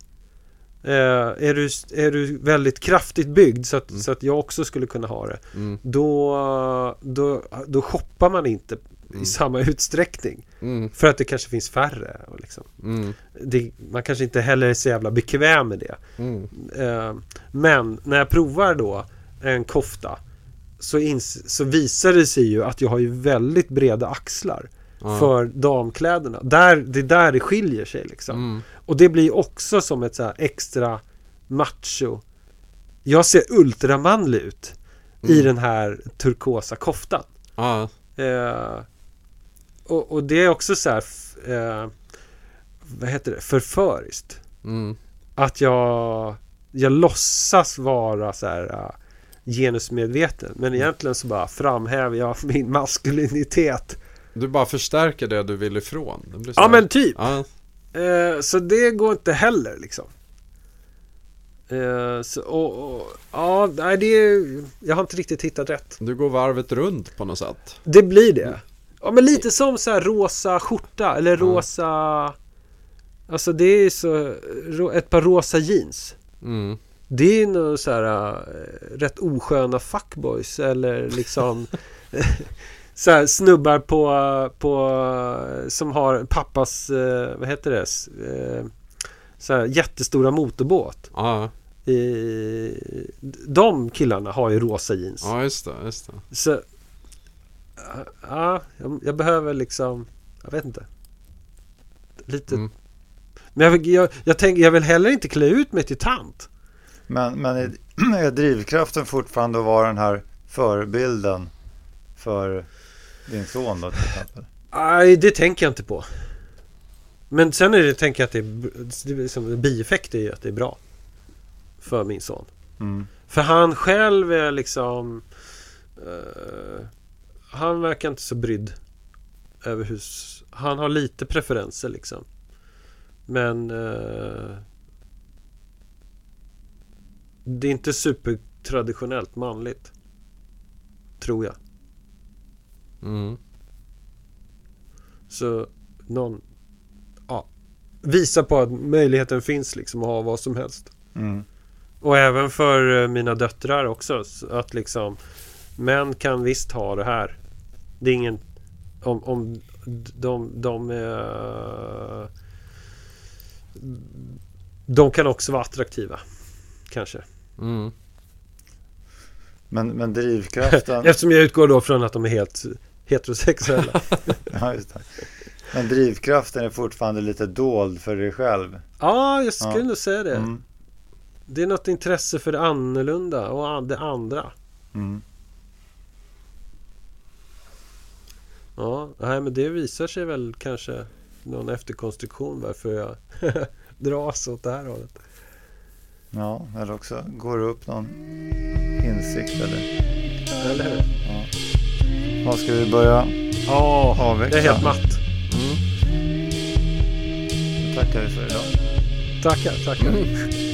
Eh, är, du, är du väldigt kraftigt byggd så att, Mm. så att jag också skulle kunna ha det Mm. då, då, då shoppar man inte Mm. i samma utsträckning. Mm. För att det kanske finns färre. Och liksom. Mm. det, man kanske inte heller är så jävla bekväm med det. Mm. Eh, men när jag provar då en kofta så, ins- så visar det sig ju att jag har ju väldigt breda axlar Ja. för damkläderna. Där, det är där det skiljer sig liksom. Mm. Och det blir också som ett så extra macho. Jag ser ultramanlig ut i Mm. den här turkosa koftan. Eh, och, och det är också så här, eh, vad heter det, förföriskt. Mm. Att jag, jag låtsas vara så här uh, genusmedveten. Men egentligen så bara framhäver jag min maskulinitet. Du bara förstärker det du vill ifrån. Ja men typ. Ja. Eh, så det går inte heller liksom. Eh, så, och, och, ja, nej det är, Jag har inte riktigt hittat rätt. Du går varvet runt på något sätt. Det blir det. Ja men lite som så här rosa skjorta eller Ja. rosa Alltså det är så Ett par rosa jeans Mm. Det är nog så här äh, Rätt osköna fuckboys eller liksom <laughs> så här, snubbar på, på Som har pappas eh, Vad heter det? Eh, Så här, jättestora motorbåt Ja. i, De killarna har ju rosa jeans ja, just det. Just det. Så Ja, jag, jag behöver liksom Jag vet inte Lite Mm. Men jag, jag, jag tänker, jag vill heller inte klä ut mig till tant Men, men är, <clears throat> är drivkraften fortfarande att vara den här förebilden för din son då till exempel? Nej, det tänker jag inte på Men sen är det, tänker jag att det är, liksom, bieffekt är ju att det är bra För min son Mm. För han själv är liksom eh, Han verkar inte så brydd Över hur s- Han har lite preferenser liksom Men eh, Det är inte supertraditionellt manligt. Tror jag. Mm. Så någon Ja. Visa på att möjligheten finns liksom att ha vad som helst. Mm. Och även för eh, mina döttrar också så Att liksom Män kan visst ha det här. Det är ingen Om, om de, de är De kan också vara attraktiva Kanske Mm. Men, men <laughs> drivkraften, Eftersom jag utgår då från att de är helt Heterosexuella <laughs> ja, just det. men drivkraften är fortfarande lite dold för dig själv. Ja, jag skulle Ja. nog säga det Mm. Det är något intresse för det annorlunda och det andra Mm. Ja, nej men det visar sig väl kanske någon efterkonstruktion varför jag <laughs> dras åt det här hållet. Ja, eller också går det upp någon insikt eller... Eller hur? Ja. Vad ska vi börja Ja, avveckla? jag är helt matt. Mm. Det tackar vi för idag. Tackar, tackar. Mm.